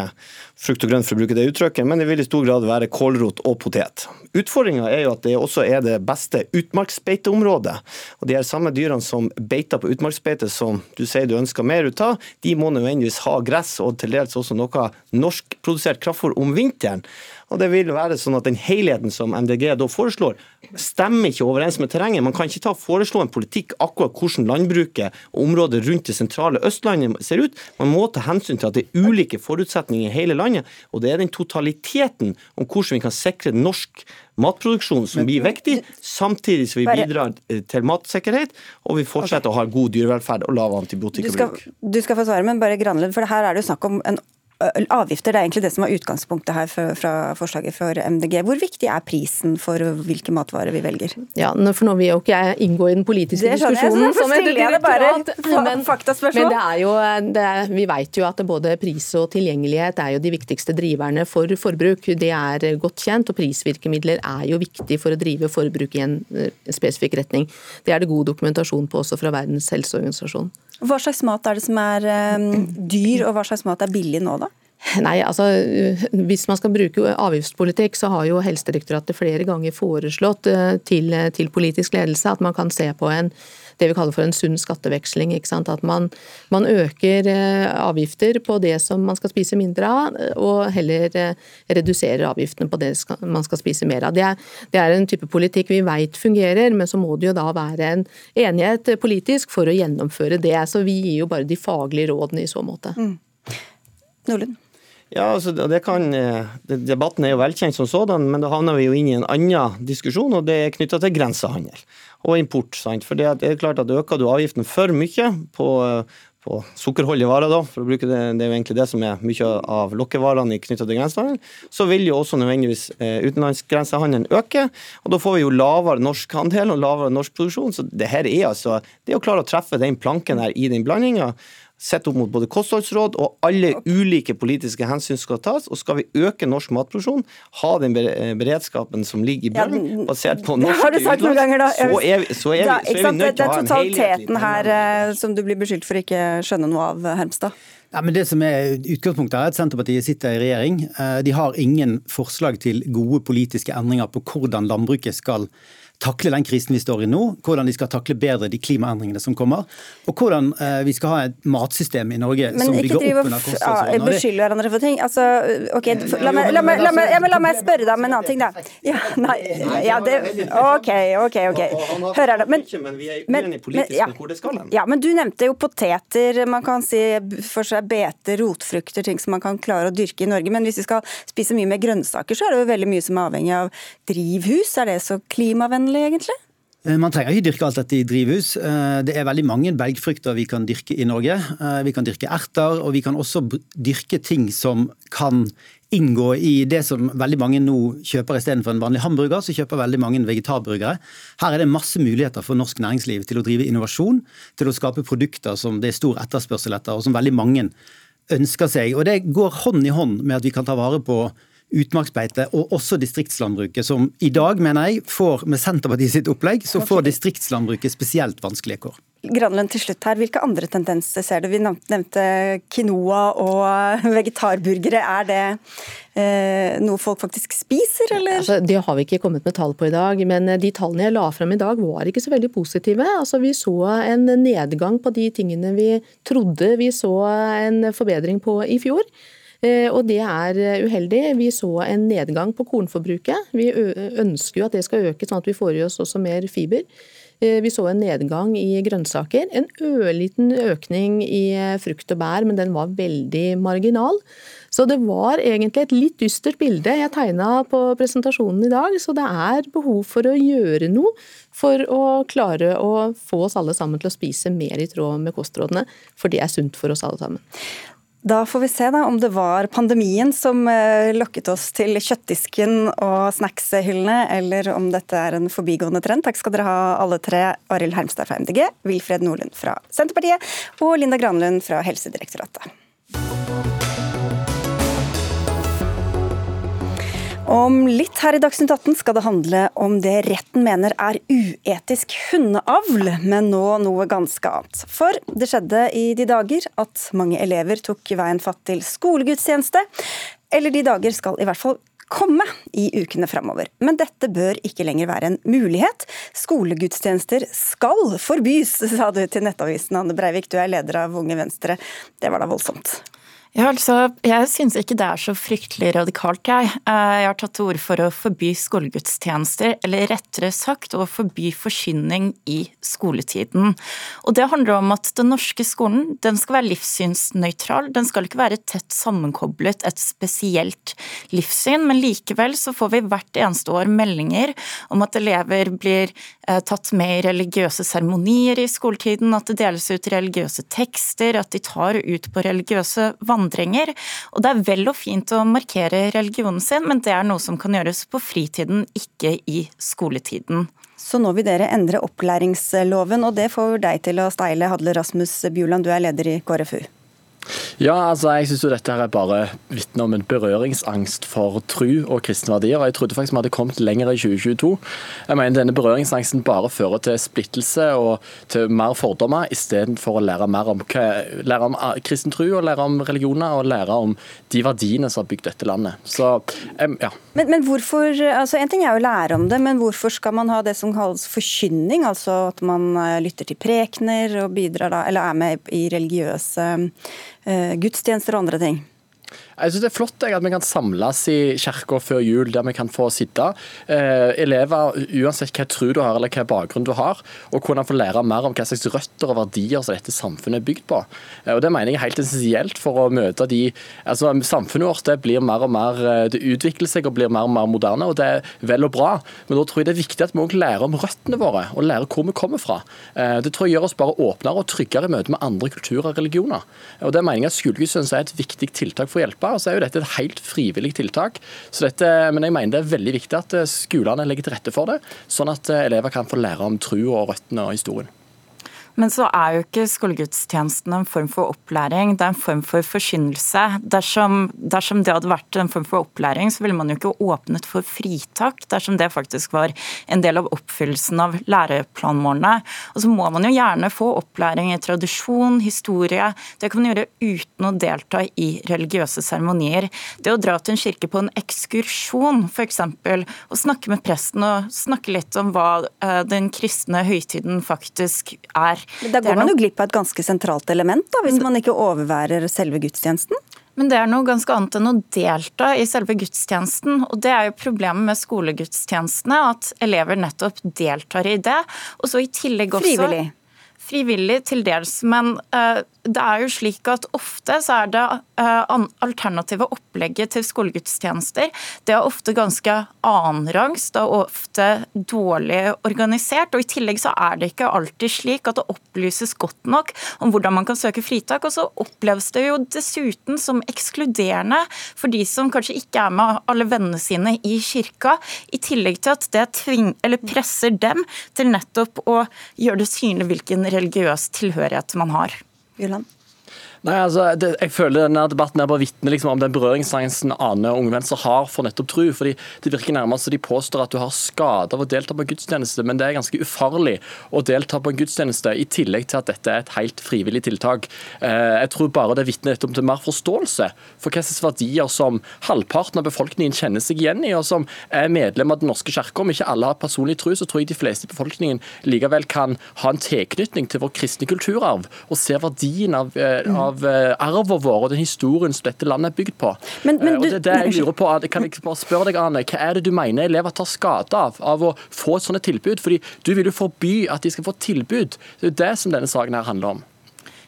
frukt og grønt, for å bruke det uttrykket, men det vil i stor grad være kålrot og potet. Utfordringa er jo at det også er det beste utmarksbeiteområdet. Og De her samme dyrene som beiter på utmarksbeite, som du sier du ønsker mer ut av, de må nødvendigvis ha gress og til dels også noe norskprodusert kraftfôr om vinteren. Og det vil være sånn at Den helheten som MDG da foreslår, stemmer ikke overens med terrenget. Man kan ikke ta foreslå en politikk akkurat hvordan landbruket og området rundt det sentrale Østlandet ser ut. Man må ta hensyn til at det er ulike forutsetninger i hele landet. og Det er den totaliteten om hvordan vi kan sikre norsk matproduksjon som blir viktig, samtidig som vi bidrar til matsikkerhet og vi fortsetter å ha god dyrevelferd og lav antibiotikabruk. Du, du skal få svare, men bare Granlund, for her er det jo snakk om en avgifter, det er egentlig det som var utgangspunktet her fra forslaget for MDG. Hvor viktig er prisen for hvilke matvarer vi velger? Ja, for Nå vil jo ikke jeg inngå i den politiske diskusjonen som et direktorat, men, men det er jo, det er, vi vet jo at både pris og tilgjengelighet er jo de viktigste driverne for forbruk. Det er godt kjent, og prisvirkemidler er jo viktig for å drive forbruk i en spesifikk retning. Det er det god dokumentasjon på også fra Verdens helseorganisasjon. Hva slags mat er det som er um, dyr, og hva slags mat er billig nå, da? Nei, altså Hvis man skal bruke avgiftspolitikk, så har jo Helsedirektoratet flere ganger foreslått uh, til, til politisk ledelse at man kan se på en det vi kaller for en sunn skatteveksling. At man, man, øker eh, avgifter på det som man skal spise mindre av, og heller eh, reduserer avgiftene på det man skal spise mer av. Det er, det er en type politikk vi vet fungerer, men så må det jo da være en enighet politisk for å gjennomføre det. Så vi gir jo bare de faglige rådene i så måte. Mm. Nordlund? Ja, altså det kan, eh, Debatten er jo velkjent som sådan, men da havner vi jo inn i en annen diskusjon, og det er knytta til grensehandel og import. sant? For det er klart at Øker du avgiften for mye på, på sukkerholdige varer, da, for å bruke det, det er jo egentlig det som er mye av lokkevarene knytta til grensehandel, så vil jo også nødvendigvis eh, utenlandsgrensehandelen øke. og Da får vi jo lavere norsk handel og lavere norsk produksjon. så det her er altså, det å klare å treffe den planken her i den blandinga sett opp mot både kostholdsråd og alle ulike politiske hensyn skal tas. Og skal vi øke norsk matproduksjon, ha den beredskapen som ligger i bunnen, basert på norsk utvalg, så er, vi, så er, vi, så er vi nødt til å ha en helhetlig Det er totaliteten her eh, som du blir beskyldt for ikke skjønne noe av, Hermstad. Ja, men det som er Utgangspunktet er at Senterpartiet sitter i regjering. Eh, de har ingen forslag til gode politiske endringer på hvordan landbruket skal takle den krisen vi står i nå, hvordan de skal takle bedre de klimaendringene som kommer, og hvordan eh, vi skal ha et matsystem i Norge men som ligger opp under kostholdsrådene. Men beskylde hverandre for ting. Altså, ok, la meg, la, meg, la, meg, ja, la meg, spørre deg om en annen ting, da. Ja, nei, ja, det, ok, ok, ok. Hører da. Men, men, men, ja, ja, men du nevnte jo poteter, man kan si for seg beter, rotfrukter, ting som man kan klare å dyrke i Norge. Men hvis vi skal spise mye mer grønnsaker, så er det jo veldig mye som er avhengig av drivhus. Er det så klimavennlig? Miljøvennlig, egentlig? Eh, man trenger ikke dyrke alt dette i drivhus. Eh, det er veldig mange belgfrukter vi kan dyrke i Norge. Eh, vi kan dyrke erter, og vi kan også dyrke ting som kan inngå i det som veldig mange nå kjøper istedenfor en vanlig hamburger. Så kjøper veldig mange vegetarburgere. Her er det masse muligheter for norsk næringsliv til å drive innovasjon, til å skape produkter som det er stor etterspørsel etter, og som veldig mange ønsker seg. Og det går hånd i hånd med at vi kan ta vare på utmarksbeite og også distriktslandbruket, som i dag, mener jeg, får med Senterpartiet sitt opplegg, så får distriktslandbruket spesielt vanskelige kår. Granlund, til slutt her, Hvilke andre tendenser ser du? Vi nevnte quinoa og vegetarburgere. Er det eh, noe folk faktisk spiser, eller? Altså, det har vi ikke kommet med tall på i dag, men de tallene jeg la frem i dag var ikke så veldig positive. Altså, vi så en nedgang på de tingene vi trodde vi så en forbedring på i fjor. Eh, og det er eh, uheldig. Vi så en nedgang på kornforbruket. Vi ønsker jo at det skal øke, sånn at vi får i oss også mer fiber. Eh, vi så en nedgang i grønnsaker. En ørliten økning i frukt og bær, men den var veldig marginal. Så det var egentlig et litt dystert bilde jeg tegna på presentasjonen i dag. Så det er behov for å gjøre noe for å klare å få oss alle sammen til å spise mer i tråd med kostrådene. For det er sunt for oss alle sammen. Da får vi se da om det var pandemien som eh, lokket oss til kjøttdisken og snackshyllene, eller om dette er en forbigående trend. Takk skal dere ha alle tre. Arild Hermstad fra MDG, Wilfred Nordlund fra Senterpartiet og Linda Granlund fra Helsedirektoratet. Om litt her i Dagsnytt 18 skal det handle om det retten mener er uetisk hundeavl, men nå noe ganske annet. For det skjedde i de dager at mange elever tok veien fatt til skolegudstjeneste. Eller de dager skal i hvert fall komme i ukene framover. Men dette bør ikke lenger være en mulighet. Skolegudstjenester skal forbys, sa du til Nettavisen, Anne Breivik. Du er leder av Unge Venstre. Det var da voldsomt? Ja, altså, Jeg syns ikke det er så fryktelig radikalt, jeg. Eh, jeg har tatt til orde for å forby skolegudstjenester, eller rettere sagt å forby forkynning i skoletiden. Og Det handler om at den norske skolen den skal være livssynsnøytral. Den skal ikke være tett sammenkoblet et spesielt livssyn, men likevel så får vi hvert eneste år meldinger om at elever blir eh, tatt med i religiøse seremonier i skoletiden, at det deles ut religiøse tekster, at de tar ut på religiøse vandringer. Og det er vel og fint å markere religionen sin, men det er noe som kan gjøres på fritiden, ikke i skoletiden. Så nå vil dere endre opplæringsloven, og det får deg til å steile, Hadle Rasmus Bjuland, du er leder i KrFU. Ja, altså jeg synes jo dette her er bare vitner om en berøringsangst for tru og kristne verdier. og Jeg trodde faktisk vi hadde kommet lenger i 2022. Jeg mener Denne berøringsangsten bare fører til splittelse og til mer fordommer, istedenfor å lære mer om, lære om ah, kristen tru og lære om religioner og lære om de verdiene som har bygd dette landet. Så, ja. Men, men hvorfor, altså En ting er jo å lære om det, men hvorfor skal man ha det som kalles forkynning? Altså at man eh, lytter til prekener og bidrar da, eller er med i religiøse Eh, gudstjenester og andre ting. Jeg synes Det er flott at vi kan samles i kirka før jul, der vi kan få sitte. Eh, elever, uansett hva tro du har eller hva bakgrunn du har, og kunne få lære mer om hva slags røtter og verdier som dette samfunnet er bygd på. Eh, og Det mener jeg er helt essensielt for å møte de altså Samfunnet vårt det blir mer og mer, eh, det utvikler seg og blir mer og mer moderne, og det er vel og bra. Men da tror jeg det er viktig at vi òg lærer om røttene våre, og lærer hvor vi kommer fra. Eh, det tror jeg gjør oss bare åpnere og tryggere i møte med andre kulturer og religioner. Og det mener jeg at Skolegudstjeneste er et viktig tiltak for å hjelpe og så er jo dette et helt frivillig tiltak. Så dette, men jeg mener det er veldig viktig at eh, skolene legger til rette for det, sånn at eh, elever kan få lære om tro og røttene og historien. Men så er jo ikke skolegudstjenesten en form for opplæring, det er en form for forkynnelse. Dersom, dersom, det hadde vært en form for opplæring, så ville man jo ikke åpnet for fritak, dersom det faktisk var en del av oppfyllelsen av læreplanmålene. Og så må man jo gjerne få opplæring i tradisjon, historie. Det kan man gjøre uten å delta i religiøse seremonier. Det å dra til en kirke på en ekskursjon, f.eks., og snakke med presten og snakke litt om hva eh, den kristne høytiden faktisk er, men Da går man jo glipp av et ganske sentralt element, da, hvis man ikke overværer selve gudstjenesten? Men det er noe ganske annet enn å delta i selve gudstjenesten. Og det er jo problemet med skolegudstjenestene, at elever nettopp deltar i det. Og så i tillegg også Frivillig? Frivillig til dels, men uh, det er jo slik at ofte så er det uh, alternative opplegget til skolegudstjenester. Det er ofte ganske annenrangs, er ofte dårlig organisert. Og i tillegg så er det ikke alltid slik at det opplyses godt nok om hvordan man kan søke fritak. Og så oppleves det jo dessuten som ekskluderende for de som kanskje ikke er med alle vennene sine i kirka, i tillegg til at det tving, presser dem til nettopp å gjøre det synlig hvilken religiøs tilhørighet man har. Jylland. Nei, altså, det, jeg føler denne Debatten er bare vitner liksom, om den berøringsangsten Ane og Unge Venstre har for nettopp tru. fordi Det virker nærmest som de påstår at du har skade av å delta på en gudstjeneste, men det er ganske ufarlig å delta på en gudstjeneste, i tillegg til at dette er et helt frivillig tiltak. Eh, jeg tror bare det vitner om til mer forståelse for hva slags verdier som halvparten av befolkningen kjenner seg igjen i, og som er medlem av Den norske kirke. Om ikke alle har personlig tru, så tror jeg de fleste i befolkningen likevel kan ha en tilknytning til vår kristne kulturarv og se verdien av, eh, av av eh, arven vår og den historien som dette landet er bygd på. Men, men, du, og det, det jeg lurer på, kan jeg bare spørre deg, Anne, Hva er det du mener elever tar skade av av å få et sånt tilbud? Fordi Du vil jo forby at de skal få tilbud. Det er det som denne saken her handler om.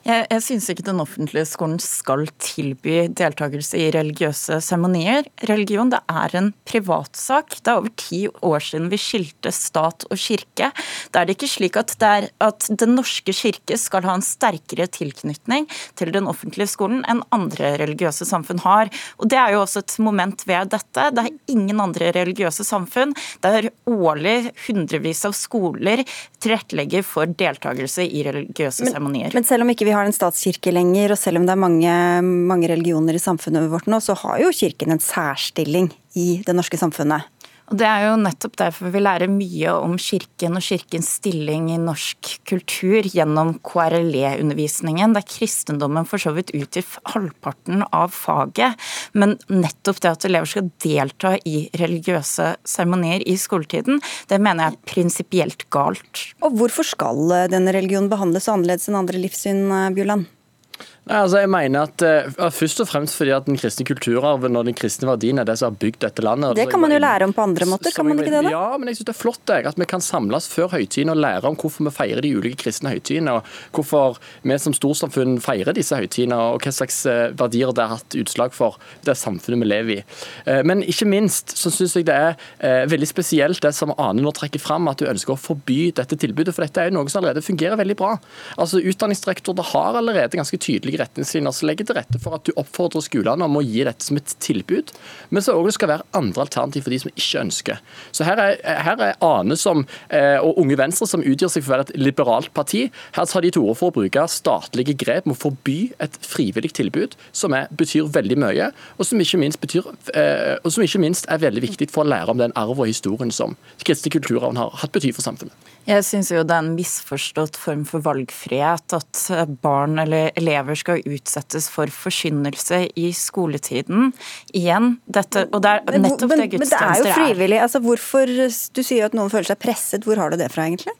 Jeg, jeg syns ikke den offentlige skolen skal tilby deltakelse i religiøse seremonier. Religion det er en privatsak. Det er over ti år siden vi skilte stat og kirke. Da er det ikke slik at, det at Den norske kirke skal ha en sterkere tilknytning til den offentlige skolen enn andre religiøse samfunn har. Og Det er jo også et moment ved dette. Det er ingen andre religiøse samfunn der årlig hundrevis av skoler tilrettelegger for deltakelse i religiøse seremonier. Men, men selv om ikke vi har en statskirke lenger, og selv om det er mange, mange religioner i samfunnet vårt nå, så har jo kirken en særstilling i det norske samfunnet. Og Det er jo nettopp derfor vi lærer mye om kirken og kirkens stilling i norsk kultur gjennom KRLE-undervisningen, der kristendommen for så vidt utgjør halvparten av faget. Men nettopp det at elever skal delta i religiøse seremonier i skoletiden, det mener jeg er prinsipielt galt. Og hvorfor skal denne religionen behandles annerledes enn andre livssyn, Bjuland? Nei, altså jeg mener at uh, Først og fremst fordi at den kristne kulturarven og den kristne verdien er det som har bygd dette landet. Det kan man jo lære om på andre måter, kan man ikke det? da? Ja, men jeg synes det er flott jeg, at vi kan samles før høytiden og lære om hvorfor vi feirer de ulike kristne høytidene, og hvorfor vi som storsamfunn feirer disse høytidene, og hva slags uh, verdier det har hatt utslag for det samfunnet vi lever i. Uh, men ikke minst så syns jeg det er veldig spesielt det som Ane nå trekker fram, at du ønsker å forby dette tilbudet, for dette er jo noe som allerede fungerer veldig bra. Altså Utdanningsdirektoratet har allerede ganske tydelige retningslinjer som legger til rette for at du oppfordrer skolene om å gi dette som et tilbud, men så òg det skal være andre alternativ for de som ikke ønsker. Så her er, her er Ane som, eh, og Unge Venstre, som utgjør seg for å være et liberalt parti, her tar de til orde for å bruke statlige grep med å forby et frivillig tilbud, som er, betyr veldig mye, og som, ikke minst betyr, eh, og som ikke minst er veldig viktig for å lære om den arv og historien som kristelig kulturarv har hatt bety for samfunnet. Jeg syns jo det er en misforstått form for valgfrihet at barn eller elever skal utsettes for forkynnelse i skoletiden. Igjen, dette, og det er nettopp men, det gudstjenester er. Men det er jo frivillig. Altså, hvorfor, du sier at noen føler seg presset. Hvor har du det fra, egentlig?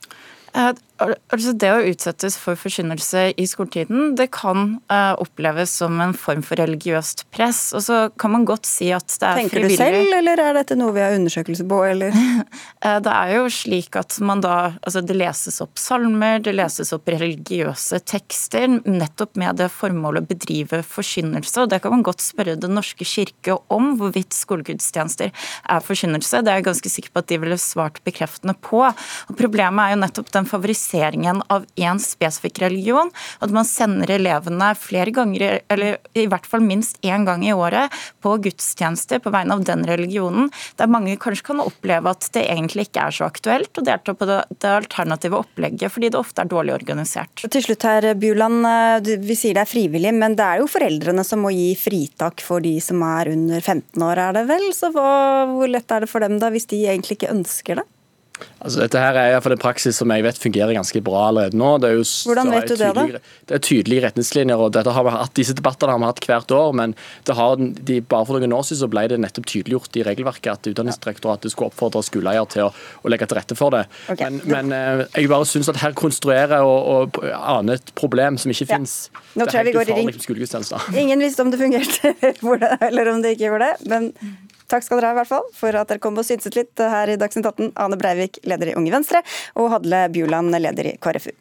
Altså Det å utsettes for forkynnelse i skoletiden, det kan uh, oppleves som en form for religiøst press. Og så kan man godt si at det er Tenker frivillig. Tenker du selv, eller er dette noe vi har undersøkelse på, eller? uh, det er jo slik at man da Altså det leses opp salmer, det leses opp religiøse tekster, nettopp med det formålet å bedrive forkynnelse. Og det kan man godt spørre Den norske kirke om, hvorvidt skolegudstjenester er forkynnelse. Det er jeg ganske sikker på at de ville svart bekreftende på. Og Problemet er jo nettopp den favoriseringen favoriseringen av én spesifikk religion. At man sender elevene flere ganger, eller i hvert fall minst én gang i året, på gudstjenester på vegne av den religionen, der mange kanskje kan oppleve at det egentlig ikke er så aktuelt å delta på det, det alternative opplegget, fordi det ofte er dårlig organisert. Til slutt her, Bjuland, eh, Vi sier det er frivillig, men det er jo foreldrene som må gi fritak for de som er under 15 år, er det vel? Så hva, hvor lett er det for dem da, hvis de egentlig ikke ønsker det? Altså, dette her er iallfall en praksis som jeg vet fungerer ganske bra allerede nå. Det jo, Hvordan vet du det, da? Det er tydelige retningslinjer. og dette har vi hatt, Disse debattene har vi hatt hvert år, men har, de, bare for noen år siden så ble det nettopp tydeliggjort i regelverket at Utdanningsdirektoratet skulle oppfordre skoleeier til å, å, legge til rette for det. Okay. Men, men, eh, jeg bare syns at her konstruerer og, og aner et problem som ikke ja. fins. Nå tror jeg vi går i ring. Ingen visste om det fungerte eller om det ikke gjorde det. men Takk skal dere ha i hvert fall for at dere kom og synset litt her i Dagsnytt 18. Ane Breivik, leder i Unge Venstre, og Hadle Bjuland, leder i KrFU.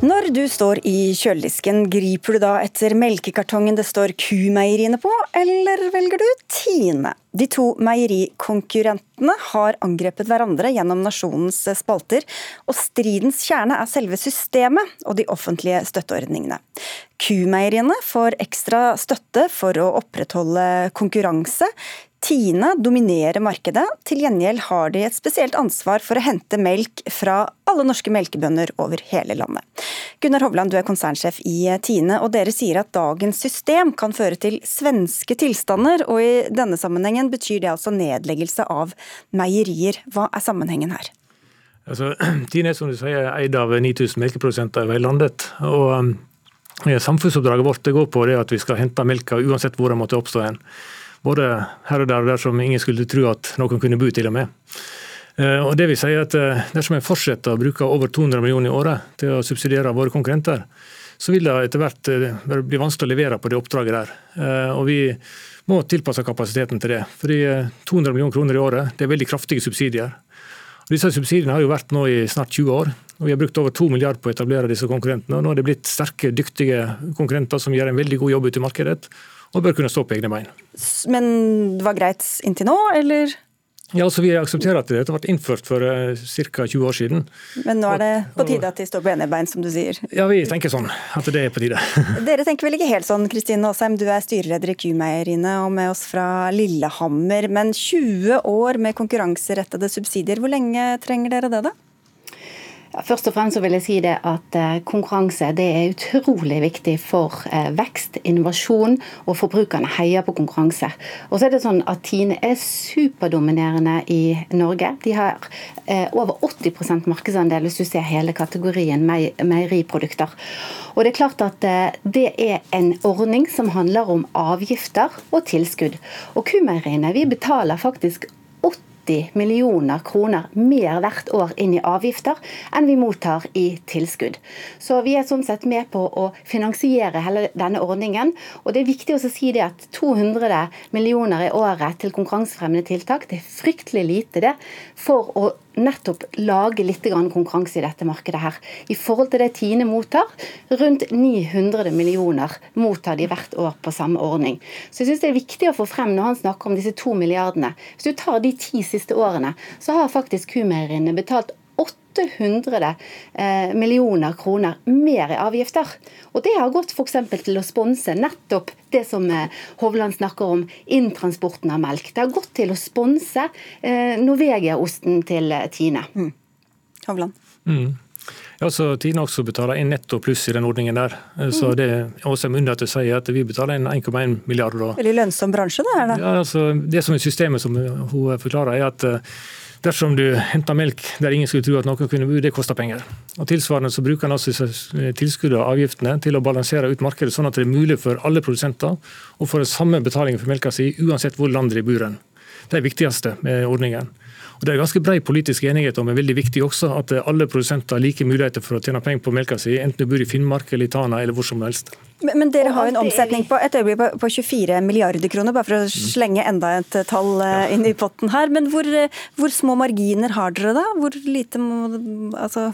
Når du står i kjøledisken, griper du da etter melkekartongen det står Kumeieriene på, eller velger du Tine? De to meierikonkurrentene har angrepet hverandre gjennom nasjonens spalter, og stridens kjerne er selve systemet og de offentlige støtteordningene. Kumeieriene får ekstra støtte for å opprettholde konkurranse. Tine dominerer markedet, til gjengjeld har de et spesielt ansvar for å hente melk fra alle norske melkebønder over hele landet. Gunnar Hovland, du er konsernsjef i Tine, og dere sier at dagens system kan føre til svenske tilstander, og i denne sammenhengen betyr det altså nedleggelse av meierier. Hva er sammenhengen her? Altså, Tine er som du sier eid av 9000 melkeprodusenter over hele landet. og um, Samfunnsoppdraget vårt det går på det at vi skal hente melka uansett hvor den måtte oppstå. hen både her og der, og der som ingen skulle tro at noen kunne bo til og med. Eh, og det vil si at eh, Dersom en fortsetter å bruke over 200 millioner i året til å subsidiere våre konkurrenter, så vil det etter hvert eh, bli vanskelig å levere på det oppdraget der. Og Vi må tilpasse kapasiteten til det. Fordi 200 millioner kroner i året det er veldig kraftige subsidier. Og disse Subsidiene har jo vært nå i snart 20 år. og Vi har brukt over 2 milliarder på å etablere disse konkurrentene. og Nå er det blitt sterke, dyktige konkurrenter som gjør en veldig god jobb ute i markedet og bør kunne stå på egne bein. Men det var greit inntil nå, eller? Ja, altså Vi aksepterer at dette ble innført for uh, ca. 20 år siden. Men nå er det på tide at de står på ene bein, som du sier? Ja, vi tenker sånn. At det er på tide. Dere tenker vel ikke helt sånn, Kristine Aasheim. Du er styreleder i Q-meieriene og med oss fra Lillehammer. Men 20 år med konkurranserettede subsidier, hvor lenge trenger dere det, da? Ja, først og fremst vil jeg si det at eh, konkurranse det er utrolig viktig for eh, vekst, innovasjon, og forbrukerne heier på konkurranse. Og så er det sånn at Tine er superdominerende i Norge. De har eh, over 80 markedsandel hvis du ser hele kategorien meieriprodukter. Og det er klart at det er en ordning som handler om avgifter og tilskudd. Og Kumeieriene betaler faktisk 70 millioner kroner mer hvert år inn i avgifter enn vi mottar i tilskudd. Så vi er sånn sett med på å finansiere hele denne ordningen. Og det er viktig å si det at 200 millioner i året til konkurransefremmende tiltak, det er fryktelig lite det for å nettopp lage litt konkurranse i dette markedet her. I forhold til det Tine mottar, rundt 900 millioner mottar de hvert år på samme ordning. Så jeg synes det er viktig å få frem når han snakker om disse to milliardene. Hvis du tar de ti siste årene, så har faktisk kumeieriene betalt 800 eh, millioner kroner mer i avgifter. Og Det har gått f.eks. til å sponse nettopp det som eh, Hovland snakker om, inntransporten av melk. Det har gått til å sponse eh, Norvegia-osten til Tine. Mm. Hovland. Mm. Ja, så Tine også betaler inn netto pluss i den ordningen der. Så mm. det er også myndighet til å si at vi betaler inn 1,1 milliarder. Veldig lønnsom bransje det her, da. Ja, altså, det som er systemet som hun forklarer, er at Dersom du henter melk der ingen skulle tro at noen kunne bo, det koster penger. Og Tilsvarende så bruker en altså tilskuddet og avgiftene til å balansere ut markedet, sånn at det er mulig for alle produsenter å få den samme betalingen for melka si, uansett hvor landet de bor. Det er viktigste med ordningen. Og Det er ganske bred politisk enighet om, men veldig viktig også, at alle produsenter har like muligheter for å tjene penger på melka si, enten du bor i Finnmark eller i Tana eller hvor som helst. Men, men dere har jo en omsetning på et øyeblikk på, på 24 milliarder kroner, bare for å mm. slenge enda et tall eh, inn i potten her. Men hvor, eh, hvor små marginer har dere da? Hvor lite må altså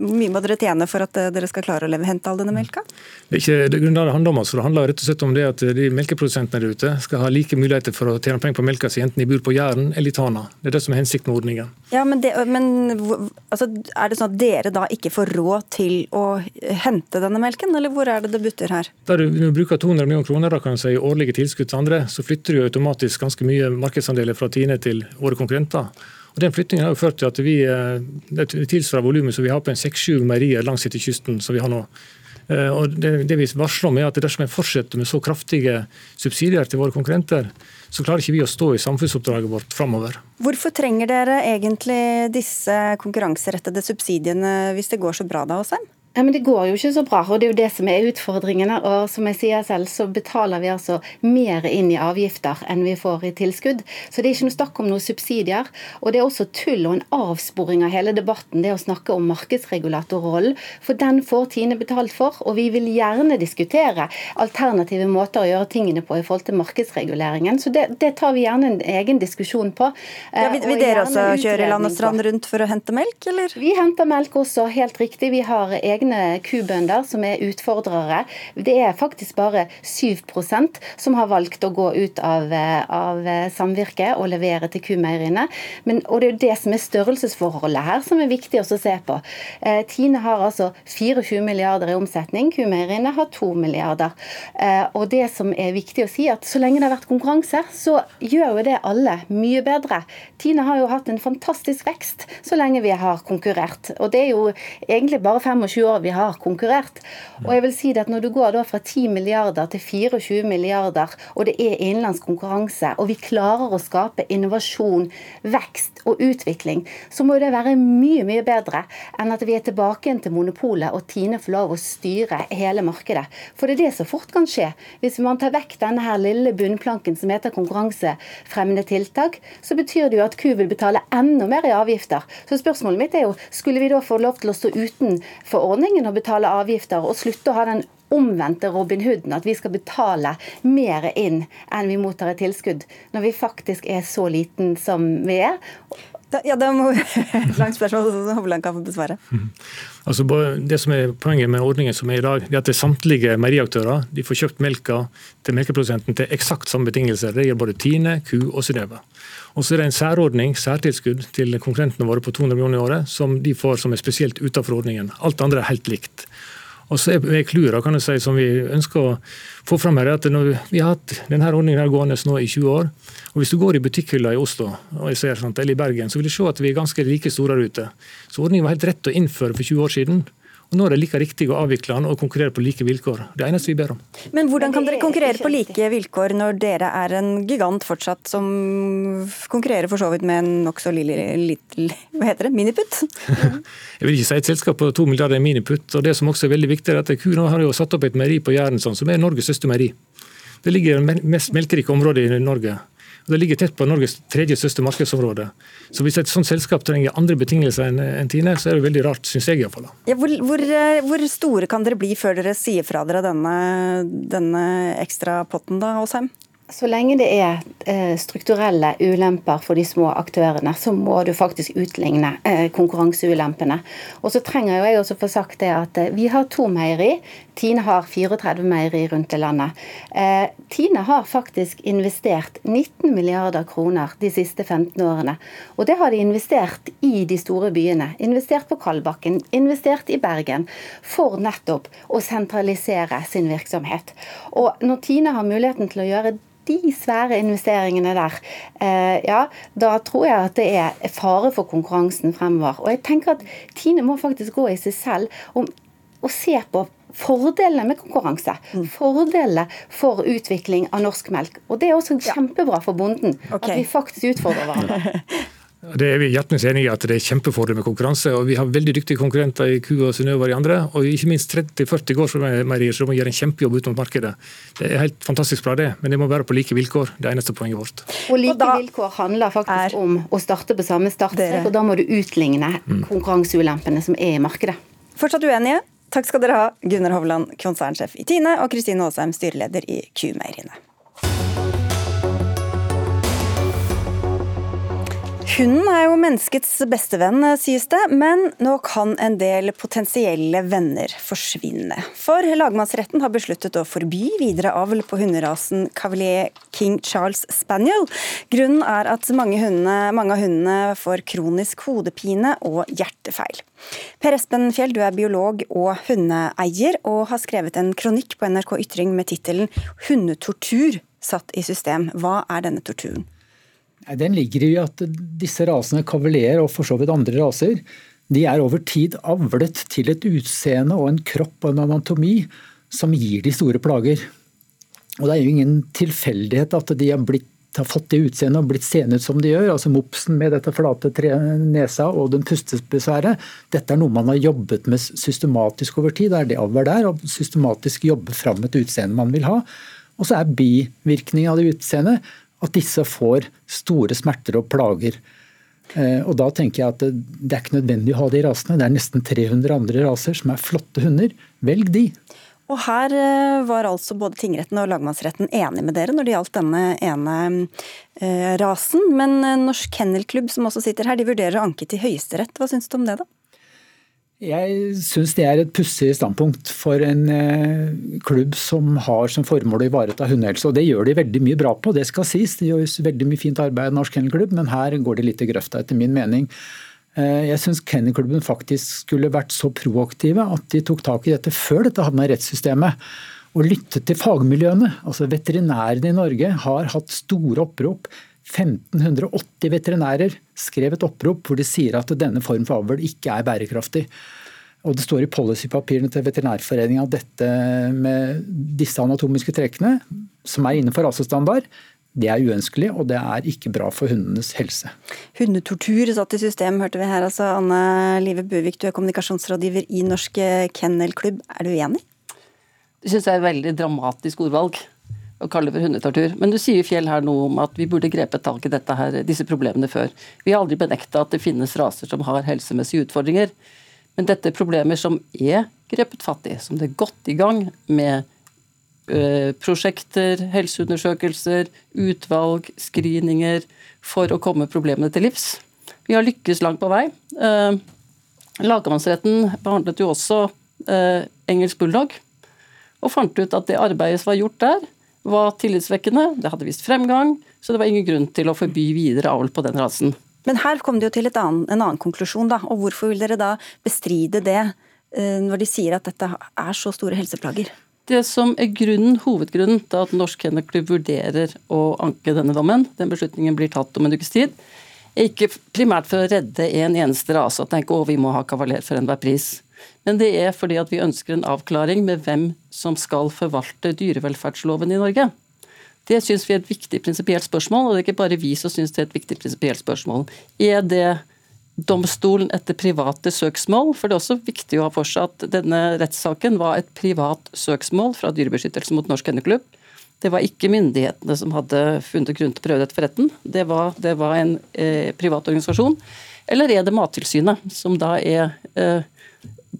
hvor mye må dere tjene for at eh, dere skal klare å hente all denne melka? Det er ikke det grunnen det handler om. Altså. Det handler rett og slett om det at de melkeprodusentene der ute skal ha like muligheter for å tjene penger på melka si, enten de bor på Jæren eller i Tana. Det er det som er hensikten med ordningen. Ja, Men, det, men altså, er det sånn at dere da ikke får råd til å hente denne melken, eller hvor er det det butter her? Der du, du bruker 200 millioner kroner da kan du si, årlige tilskudd til andre, så flytter du automatisk ganske mye markedsandeler fra Tine til våre konkurrenter. Og Den flyttingen har jo ført til at vi eh, det tilsvarer volumet som vi har på en seks-sju meierier langs kysten som vi har nå. Eh, og det, det vi varsler om er at Dersom vi fortsetter med så kraftige subsidier til våre konkurrenter, så klarer ikke vi å stå i samfunnsoppdraget vårt framover. Hvorfor trenger dere egentlig disse konkurranserettede subsidiene hvis det går så bra da dem? Ja, men Det går jo ikke så bra, og det er jo det som er utfordringene. og Som jeg sier selv, så betaler vi altså mer inn i avgifter enn vi får i tilskudd. Så det er ikke noe snakk om noen subsidier. Og det er også tull og en avsporing av hele debatten, det å snakke om markedsregulatorrollen. For den får Tine betalt for, og vi vil gjerne diskutere alternative måter å gjøre tingene på i forhold til markedsreguleringen. Så det, det tar vi gjerne en egen diskusjon på. Ja, vil, vil dere også kjøre land og strand rundt for å hente melk, eller? Vi henter melk også, helt riktig. Vi har egen egne kubønder som er utfordrere. Det er faktisk bare 7% som har valgt å gå ut av, av samvirket og levere til kumeieriene. Og det er jo det som er størrelsesforholdet her som er viktig å se på. Eh, Tine har altså 24 milliarder i omsetning, kumeieriene har 2 milliarder. Eh, og det som er viktig å si, at så lenge det har vært konkurranse, så gjør jo det alle mye bedre. Tine har jo hatt en fantastisk vekst så lenge vi har konkurrert. Og det er jo egentlig bare 25 år år vi har konkurrert. Og jeg vil si at Når du går da fra 10 milliarder til 24 milliarder, og det er innenlandsk konkurranse, og vi klarer å skape innovasjon, vekst og utvikling, så må det være mye mye bedre enn at vi er tilbake igjen til monopolet og Tine får lov å styre hele markedet. For det er det som fort kan skje. Hvis man tar vekk denne her lille bunnplanken som heter konkurransefremmende tiltak, så betyr det jo at Q vil betale enda mer i avgifter. Så spørsmålet mitt er jo, skulle vi da få lov til å stå utenfor ordningen? Ordningen å betale avgifter, og slutte å ha den omvendte Robin Hooden, at vi skal betale mer inn enn vi mottar i tilskudd, når vi faktisk er så liten som vi er. Ja, det må langt spørsmål som Hovland kan få besvare. Mm. Altså, det som er Poenget med ordningen som er i dag, er at det samtlige meieriaktører de får kjøpt melka til melkeprodusenten til eksakt samme betingelser. Det gjelder både Tine, Ku og Synnøve. Og så er det en særordning, særtilskudd til konkurrentene våre på 200 millioner i året, som de får som er spesielt utenfor ordningen. Alt andre er helt likt. Og så er klura kan jeg si, som vi ønsker å få fram her, at vi har hatt denne ordningen her gående nå i 20 år, og Hvis du går i butikkhylla i Oslo eller i Bergen, så vil du se at vi er ganske like store der ute. Så ordningen var helt rett å innføre for 20 år siden. Nå er det like riktig å avvikle den og konkurrere på like vilkår. Det eneste vi ber om. Men hvordan kan dere konkurrere på like vilkår når dere er en gigant fortsatt som konkurrerer for så vidt med en nokså lille, lille hva heter det, miniputt? Jeg vil ikke si et selskap på to milliarder miniputt. og Det som også er veldig viktig, er at Kuna har jo satt opp et meieri på Jæren som er Norges største meieri. Det ligger i det mest melkerike området i Norge. Det ligger tett på Norges tredje største markedsområde. Så hvis et sånt selskap trenger andre betingelser enn Tine, så er det veldig rart, syns jeg iallfall. Ja, hvor, hvor, eh, hvor store kan dere bli før dere sier fra dere denne, denne ekstra potten, da, Åsheim? Så lenge det er eh, strukturelle ulemper for de små aktørene, så må du faktisk utligne eh, konkurranseulempene. Og så trenger jo jeg også få sagt det at eh, vi har to meieri. Tine har 34 meieri rundt i landet. Tine har faktisk investert 19 milliarder kroner de siste 15 årene. Og det har de investert i de store byene. Investert på Kalbakken, investert i Bergen. For nettopp å sentralisere sin virksomhet. Og når Tine har muligheten til å gjøre de svære investeringene der, eh, ja, da tror jeg at det er fare for konkurransen fremover. Og jeg tenker at Tine må faktisk gå i seg selv og, og se på fordelene med konkurranse. Mm. Fordelene for utvikling av norsk melk. Og det er også kjempebra for bonden. Okay. At vi faktisk utfordrer hverandre. Det er vi hjertens enig i at det er kjempefordel med konkurranse. og Vi har veldig dyktige konkurrenter i Ku og Synnøve og de andre. Og ikke minst 30-40 gårdsmeierier som må gjøre en kjempejobb ut mot markedet. Det er helt fantastisk bra, det, men det må være på like vilkår. Det er eneste poenget vårt. Og like og vilkår handler faktisk om å starte på samme startstrek, og da må du utligne mm. konkurranseulempene som er i markedet. Fortsatt uenige? Takk skal dere ha, Gunnar Hovland, konsernsjef i Tine, og Kristine Aasheim, styreleder i Q-meieriene. Hunden er jo menneskets bestevenn, sies det, men nå kan en del potensielle venner forsvinne. For lagmannsretten har besluttet å forby videre avl på hunderasen Cavalier King Charles Spaniel. Grunnen er at mange, hundene, mange av hundene får kronisk hodepine og hjertefeil. Per Espen Fjell, du er biolog og hundeeier, og har skrevet en kronikk på NRK Ytring med tittelen 'Hundetortur satt i system'. Hva er denne torturen? Den ligger i at disse rasene, kavalier og for så vidt andre raser, de er over tid avlet til et utseende og en kropp og en anatomi som gir de store plager. Og Det er jo ingen tilfeldighet at de har, blitt, har fått det utseendet og blitt seende ut som de gjør. altså Mopsen med dette flate nesa og den pustebesværet. Dette er noe man har jobbet med systematisk over tid. Det er det avl der, å systematisk jobbe fram et utseende man vil ha. Og så er bivirkningen av det utseendet at disse får store smerter og plager. Eh, og Da tenker jeg at det er ikke nødvendig å ha de rasene. Det er nesten 300 andre raser som er flotte hunder. Velg de. Og Her eh, var altså både tingretten og lagmannsretten enige med dere når det gjaldt denne ene eh, rasen. Men Norsk Kennelklubb som også sitter her, de vurderer å anke til Høyesterett. Hva syns du om det, da? Jeg syns det er et pussig standpunkt for en eh, klubb som har som formål å ivareta hundehelse. Og det gjør de veldig mye bra på, det skal sies. De gjør veldig mye fint arbeid i Norsk Kennelklubb, men her går det litt i grøfta, etter min mening. Eh, jeg syns Kennelklubben faktisk skulle vært så proaktive at de tok tak i dette før dette havna i rettssystemet. Og lyttet til fagmiljøene. Altså Veterinærene i Norge har hatt store opprop. 1580 veterinærer skrev et opprop hvor de sier at denne form for avl ikke er bærekraftig. Og Det står i policypapirene til Veterinærforeningen at dette med disse anatomiske trekkene, som er innenfor rasestandard, det er uønskelig, og det er ikke bra for hundenes helse. Hundetortur satt i system, hørte vi her. altså. Anne Live Buvik, du er kommunikasjonsrådgiver i Norsk Kennelklubb. Er du enig? Det syns jeg er et veldig dramatisk ordvalg å kalle det for hundetortur. Men du sier Fjell her noe om at vi burde grepet tak i dette her, disse problemene før. Vi har aldri benekta at det finnes raser som har helsemessige utfordringer. Men dette er problemer som er grepet fatt i, som det er godt i gang med øh, prosjekter, helseundersøkelser, utvalg, screeninger, for å komme problemene til livs. Vi har lykkes langt på vei. Uh, Lagmannsretten behandlet jo også uh, engelsk bulldog, og fant ut at det arbeidet som var gjort der, var tillitsvekkende, det hadde vist fremgang, så det var ingen grunn til å forby videre avl på den rasen. Men her kom det jo til annen, en annen konklusjon, da. Og hvorfor vil dere da bestride det eh, når de sier at dette er så store helseplager? Det som er grunnen, hovedgrunnen til at Norsk Kennelklubb vurderer å anke denne dommen, den beslutningen blir tatt om en ukes tid, er ikke primært for å redde en eneste rase og tenke å vi må ha kavaler for enhver pris. Men det er fordi at vi ønsker en avklaring med hvem som skal forvalte dyrevelferdsloven i Norge. Det syns vi er et viktig prinsipielt spørsmål, og det er ikke bare vi som syns det er et viktig prinsipielt spørsmål. Er det domstolen etter private søksmål? For det er også viktig å ha for seg at denne rettssaken var et privat søksmål fra Dyrebeskyttelsen mot Norsk Henneklubb. Det var ikke myndighetene som hadde funnet grunn til å prøve dette for retten. Det var, det var en eh, privat organisasjon. Eller er det Mattilsynet, som da er eh,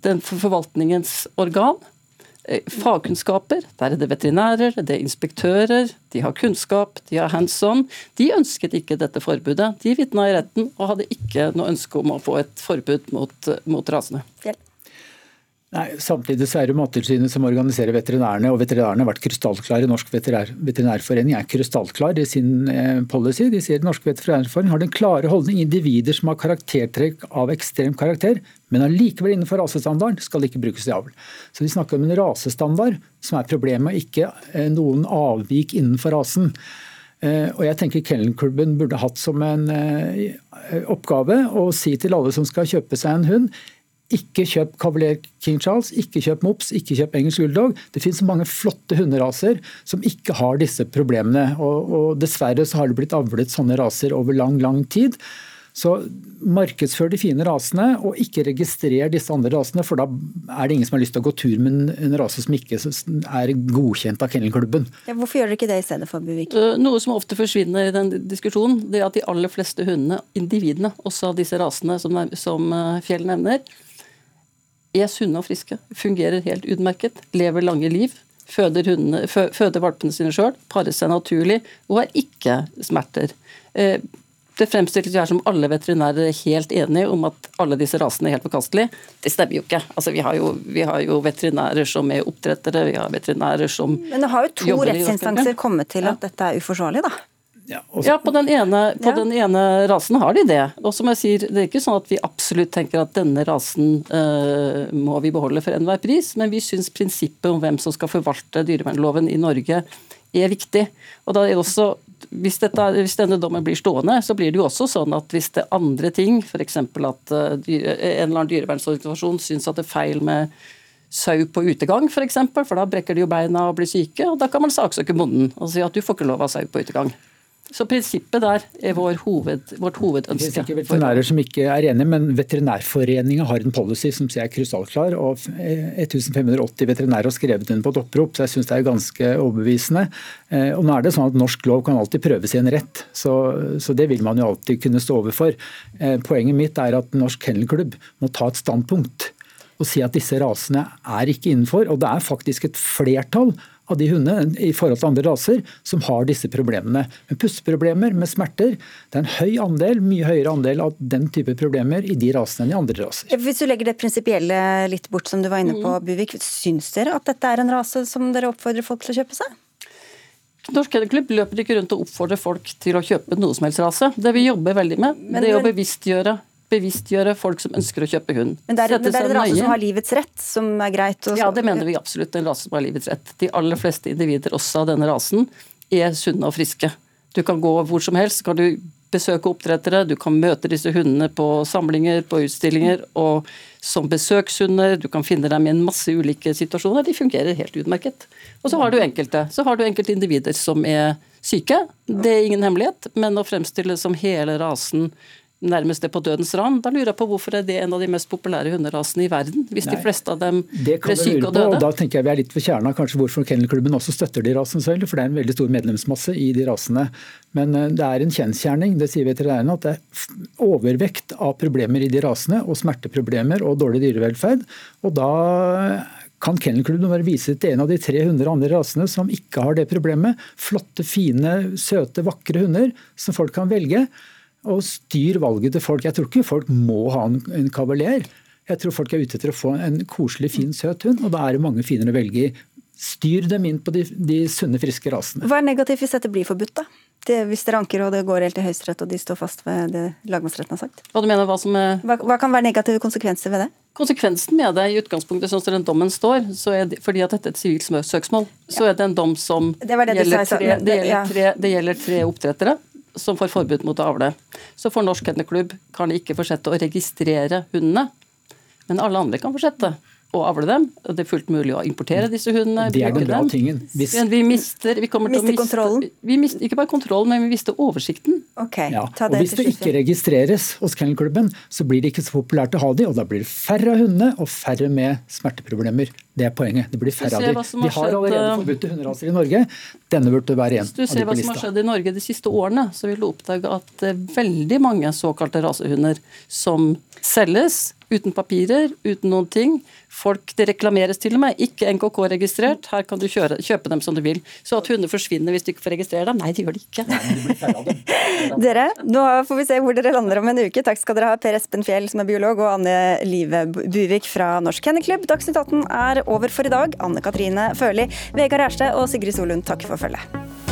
den forvaltningens organ? Eh, fagkunnskaper, der er det veterinærer, det er inspektører, de har kunnskap, de har hands on. De ønsket ikke dette forbudet. De vitna i retten og hadde ikke noe ønske om å få et forbud mot, mot rasene. Fjell. Nei, Samtidig så er det Mattilsynet som organiserer veterinærene, og veterinærene har vært krystallklare. Norsk veterinær, veterinærforening er krystallklar i sin eh, policy. De sier at Norsk veterinærforening har den klare holdning individer som har karaktertrekk av ekstrem karakter, men allikevel innenfor rasestandarden skal ikke brukes i avl. Så de snakker om en rasestandard som er problemet, ikke eh, noen avvik innenfor rasen. Eh, og jeg tenker Kennelklubben burde hatt som en oppgave å si til alle som skal kjøpe seg en hund, ikke kjøp Cavalier King Charles, ikke kjøp Mops, ikke kjøp engelsk bulldog. Det finnes mange flotte hunderaser som ikke har disse problemene. Og, og dessverre så har det blitt avlet sånne raser over lang, lang tid. Så markedsfør de fine rasene, og ikke registrer disse andre rasene, for da er det ingen som har lyst til å gå tur med en rase som ikke er godkjent av Kennelklubben. Ja, hvorfor gjør dere ikke det i stedet for, Buvik? Eh, noe som ofte forsvinner i den diskusjonen, det er at de aller fleste hundene, individene, også av disse rasene som, som eh, Fjell nevner, er sunne og friske, fungerer helt utmerket, lever lange liv. Føder, hundene, føder valpene sine sjøl, parer seg naturlig og har ikke smerter. Eh, det fremstilles her som alle veterinærer er helt enige om at alle disse rasene er helt forkastelige. Det stemmer jo ikke. Altså, vi, har jo, vi, har jo, veterinærer som er oppdrettere, vi har veterinærer som Men det har jo to rettsinstanser kommet til at dette er uforsvarlig, da? Ja, ja, på, den ene, på ja. den ene, rasen har de det. Og som jeg sier, Det er ikke sånn at vi absolutt tenker at denne rasen uh, må vi beholde for enhver pris, men vi syns prinsippet om hvem som skal forvalte dyrevernloven i Norge er viktig. Og da er det også, hvis, dette, hvis, denne dommen blir stående, så blir det jo også sånn at hvis det er andre ting, f.eks. at uh, dyre, en eller annen dyrevernsorganisasjon syns at det er feil med sau på utegang, f.eks., for, eksempel, for da brekker de jo beina og blir syke. og Da kan man saksøke bonden og si at du får ikke lov av sau på utegang. Så prinsippet der er vår hoved, vårt hovedønske. Det er sikkert veterinærer som ikke er enige, men Veterinærforeningen har en policy som er krystallklar. og 1580 veterinærer har skrevet under på et opprop, så jeg syns det er ganske overbevisende. Eh, og nå er det sånn at Norsk lov kan alltid prøves i en rett, så, så det vil man jo alltid kunne stå overfor. Eh, poenget mitt er at Norsk Kennelklubb må ta et standpunkt og si at disse rasene er ikke innenfor. Og det er faktisk et flertall av de hundene i forhold til andre raser som har disse problemene. Med pusteproblemer, med smerter. Det er en høy andel, mye høyere andel av den type problemer i de rasene enn i andre raser. Hvis du legger det prinsipielle litt bort, som du var inne på, mm. Buvik. Syns dere at dette er en rase som dere oppfordrer folk til å kjøpe seg? Norsk Kennelklubb løper ikke rundt og oppfordrer folk til å kjøpe noe som helst rase. Det vi jobber veldig med, men, det er å bevisstgjøre bevisstgjøre folk som ønsker å kjøpe hund. Men det er, men det er en rase som har livets rett, som er greit? ja, det mener vi absolutt. En rase som har livets rett. De aller fleste individer også av denne rasen er sunne og friske. Du kan gå hvor som helst. kan du besøke oppdrettere, du kan møte disse hundene på samlinger, på utstillinger, og som besøkshunder. Du kan finne dem i en masse ulike situasjoner. De fungerer helt utmerket. Og så har du enkelte. Så har du enkelte individer som er syke. Det er ingen hemmelighet, men å fremstille som hele rasen nærmest det på dødens rand. Da lurer jeg på hvorfor er det en av de mest populære hunderasene i verden, hvis Nei, de fleste av dem ble syke og døde? På, da tenker jeg vi er litt ved kjerna kanskje hvorfor Kennelklubben også støtter de rasene selv, for det er en veldig stor medlemsmasse i de rasene. Men eh, det er en kjensgjerning, det sier veterinærene, at det er overvekt av problemer i de rasene, og smerteproblemer og dårlig dyrevelferd. Og da kan Kennelklubben bare vise til en av de 300 andre rasene som ikke har det problemet. Flotte, fine, søte, vakre hunder som folk kan velge og styr valget til folk. Jeg tror ikke folk må ha en, en kavaler. Jeg tror folk er ute etter å få en koselig, fin, søt hund, og da er det mange finere å velge i. Styr dem inn på de, de, sunne, friske rasene. Hva er negativt hvis dette blir forbudt, da? Det, hvis dere anker og det går helt til Høyesterett og de står fast ved det lagmannsretten har sagt? Hva du mener, hva som er... Hva, hva, kan være negative konsekvenser ved det? Konsekvensen med det i utgangspunktet, sånn som den dommen står, så er det, fordi at dette er et sivilt søksmål, så er det en dom som det det gjelder, tre, det, gjelder tre, det gjelder tre oppdrettere som får forbud mot å avle. Så for Norsk Kennelklubb kan de ikke fortsette å registrere hundene, men alle andre kan fortsette. Å avle dem. og Det er fullt mulig å importere disse hundene. Det er den bra dem. tingen. Hvis- Men vi mister, vi kommer til å miste, kontrollen? Vi mister, ikke bare kontrollen, men vi mister oversikten. Ja, og Hvis det ikke registreres hos Kennelklubben, så blir det ikke så populært å ha de, og da blir det færre av hundene og færre med smerteproblemer. Det er poenget. Det blir færre av de. Vi har allerede eh, forbudte hunderaser i Norge. Denne burde være en av de polista. Hvis du ser hva som har skjedd i Norge de siste årene, så vil du oppdage at det er veldig mange såkalte rasehunder som selges uten papirer, uten noen ting. Folk, Det reklameres til og med, ikke NKK-registrert. Her kan du kjøre, kjøpe dem som du vil. Så at hunder forsvinner hvis du ikke får registrere dem? Nei, det gjør de ikke. Dere, nå får vi se hvor dere lander om en uke. Takk skal dere ha, Per Espen Fjell som er biolog, og Anne Live Buvik fra Norsk Kennelklubb. Dagsnytt 18 er over for i dag. Anne Katrine Førli, Vegard Erste og Sigrid Solund, takk for følget.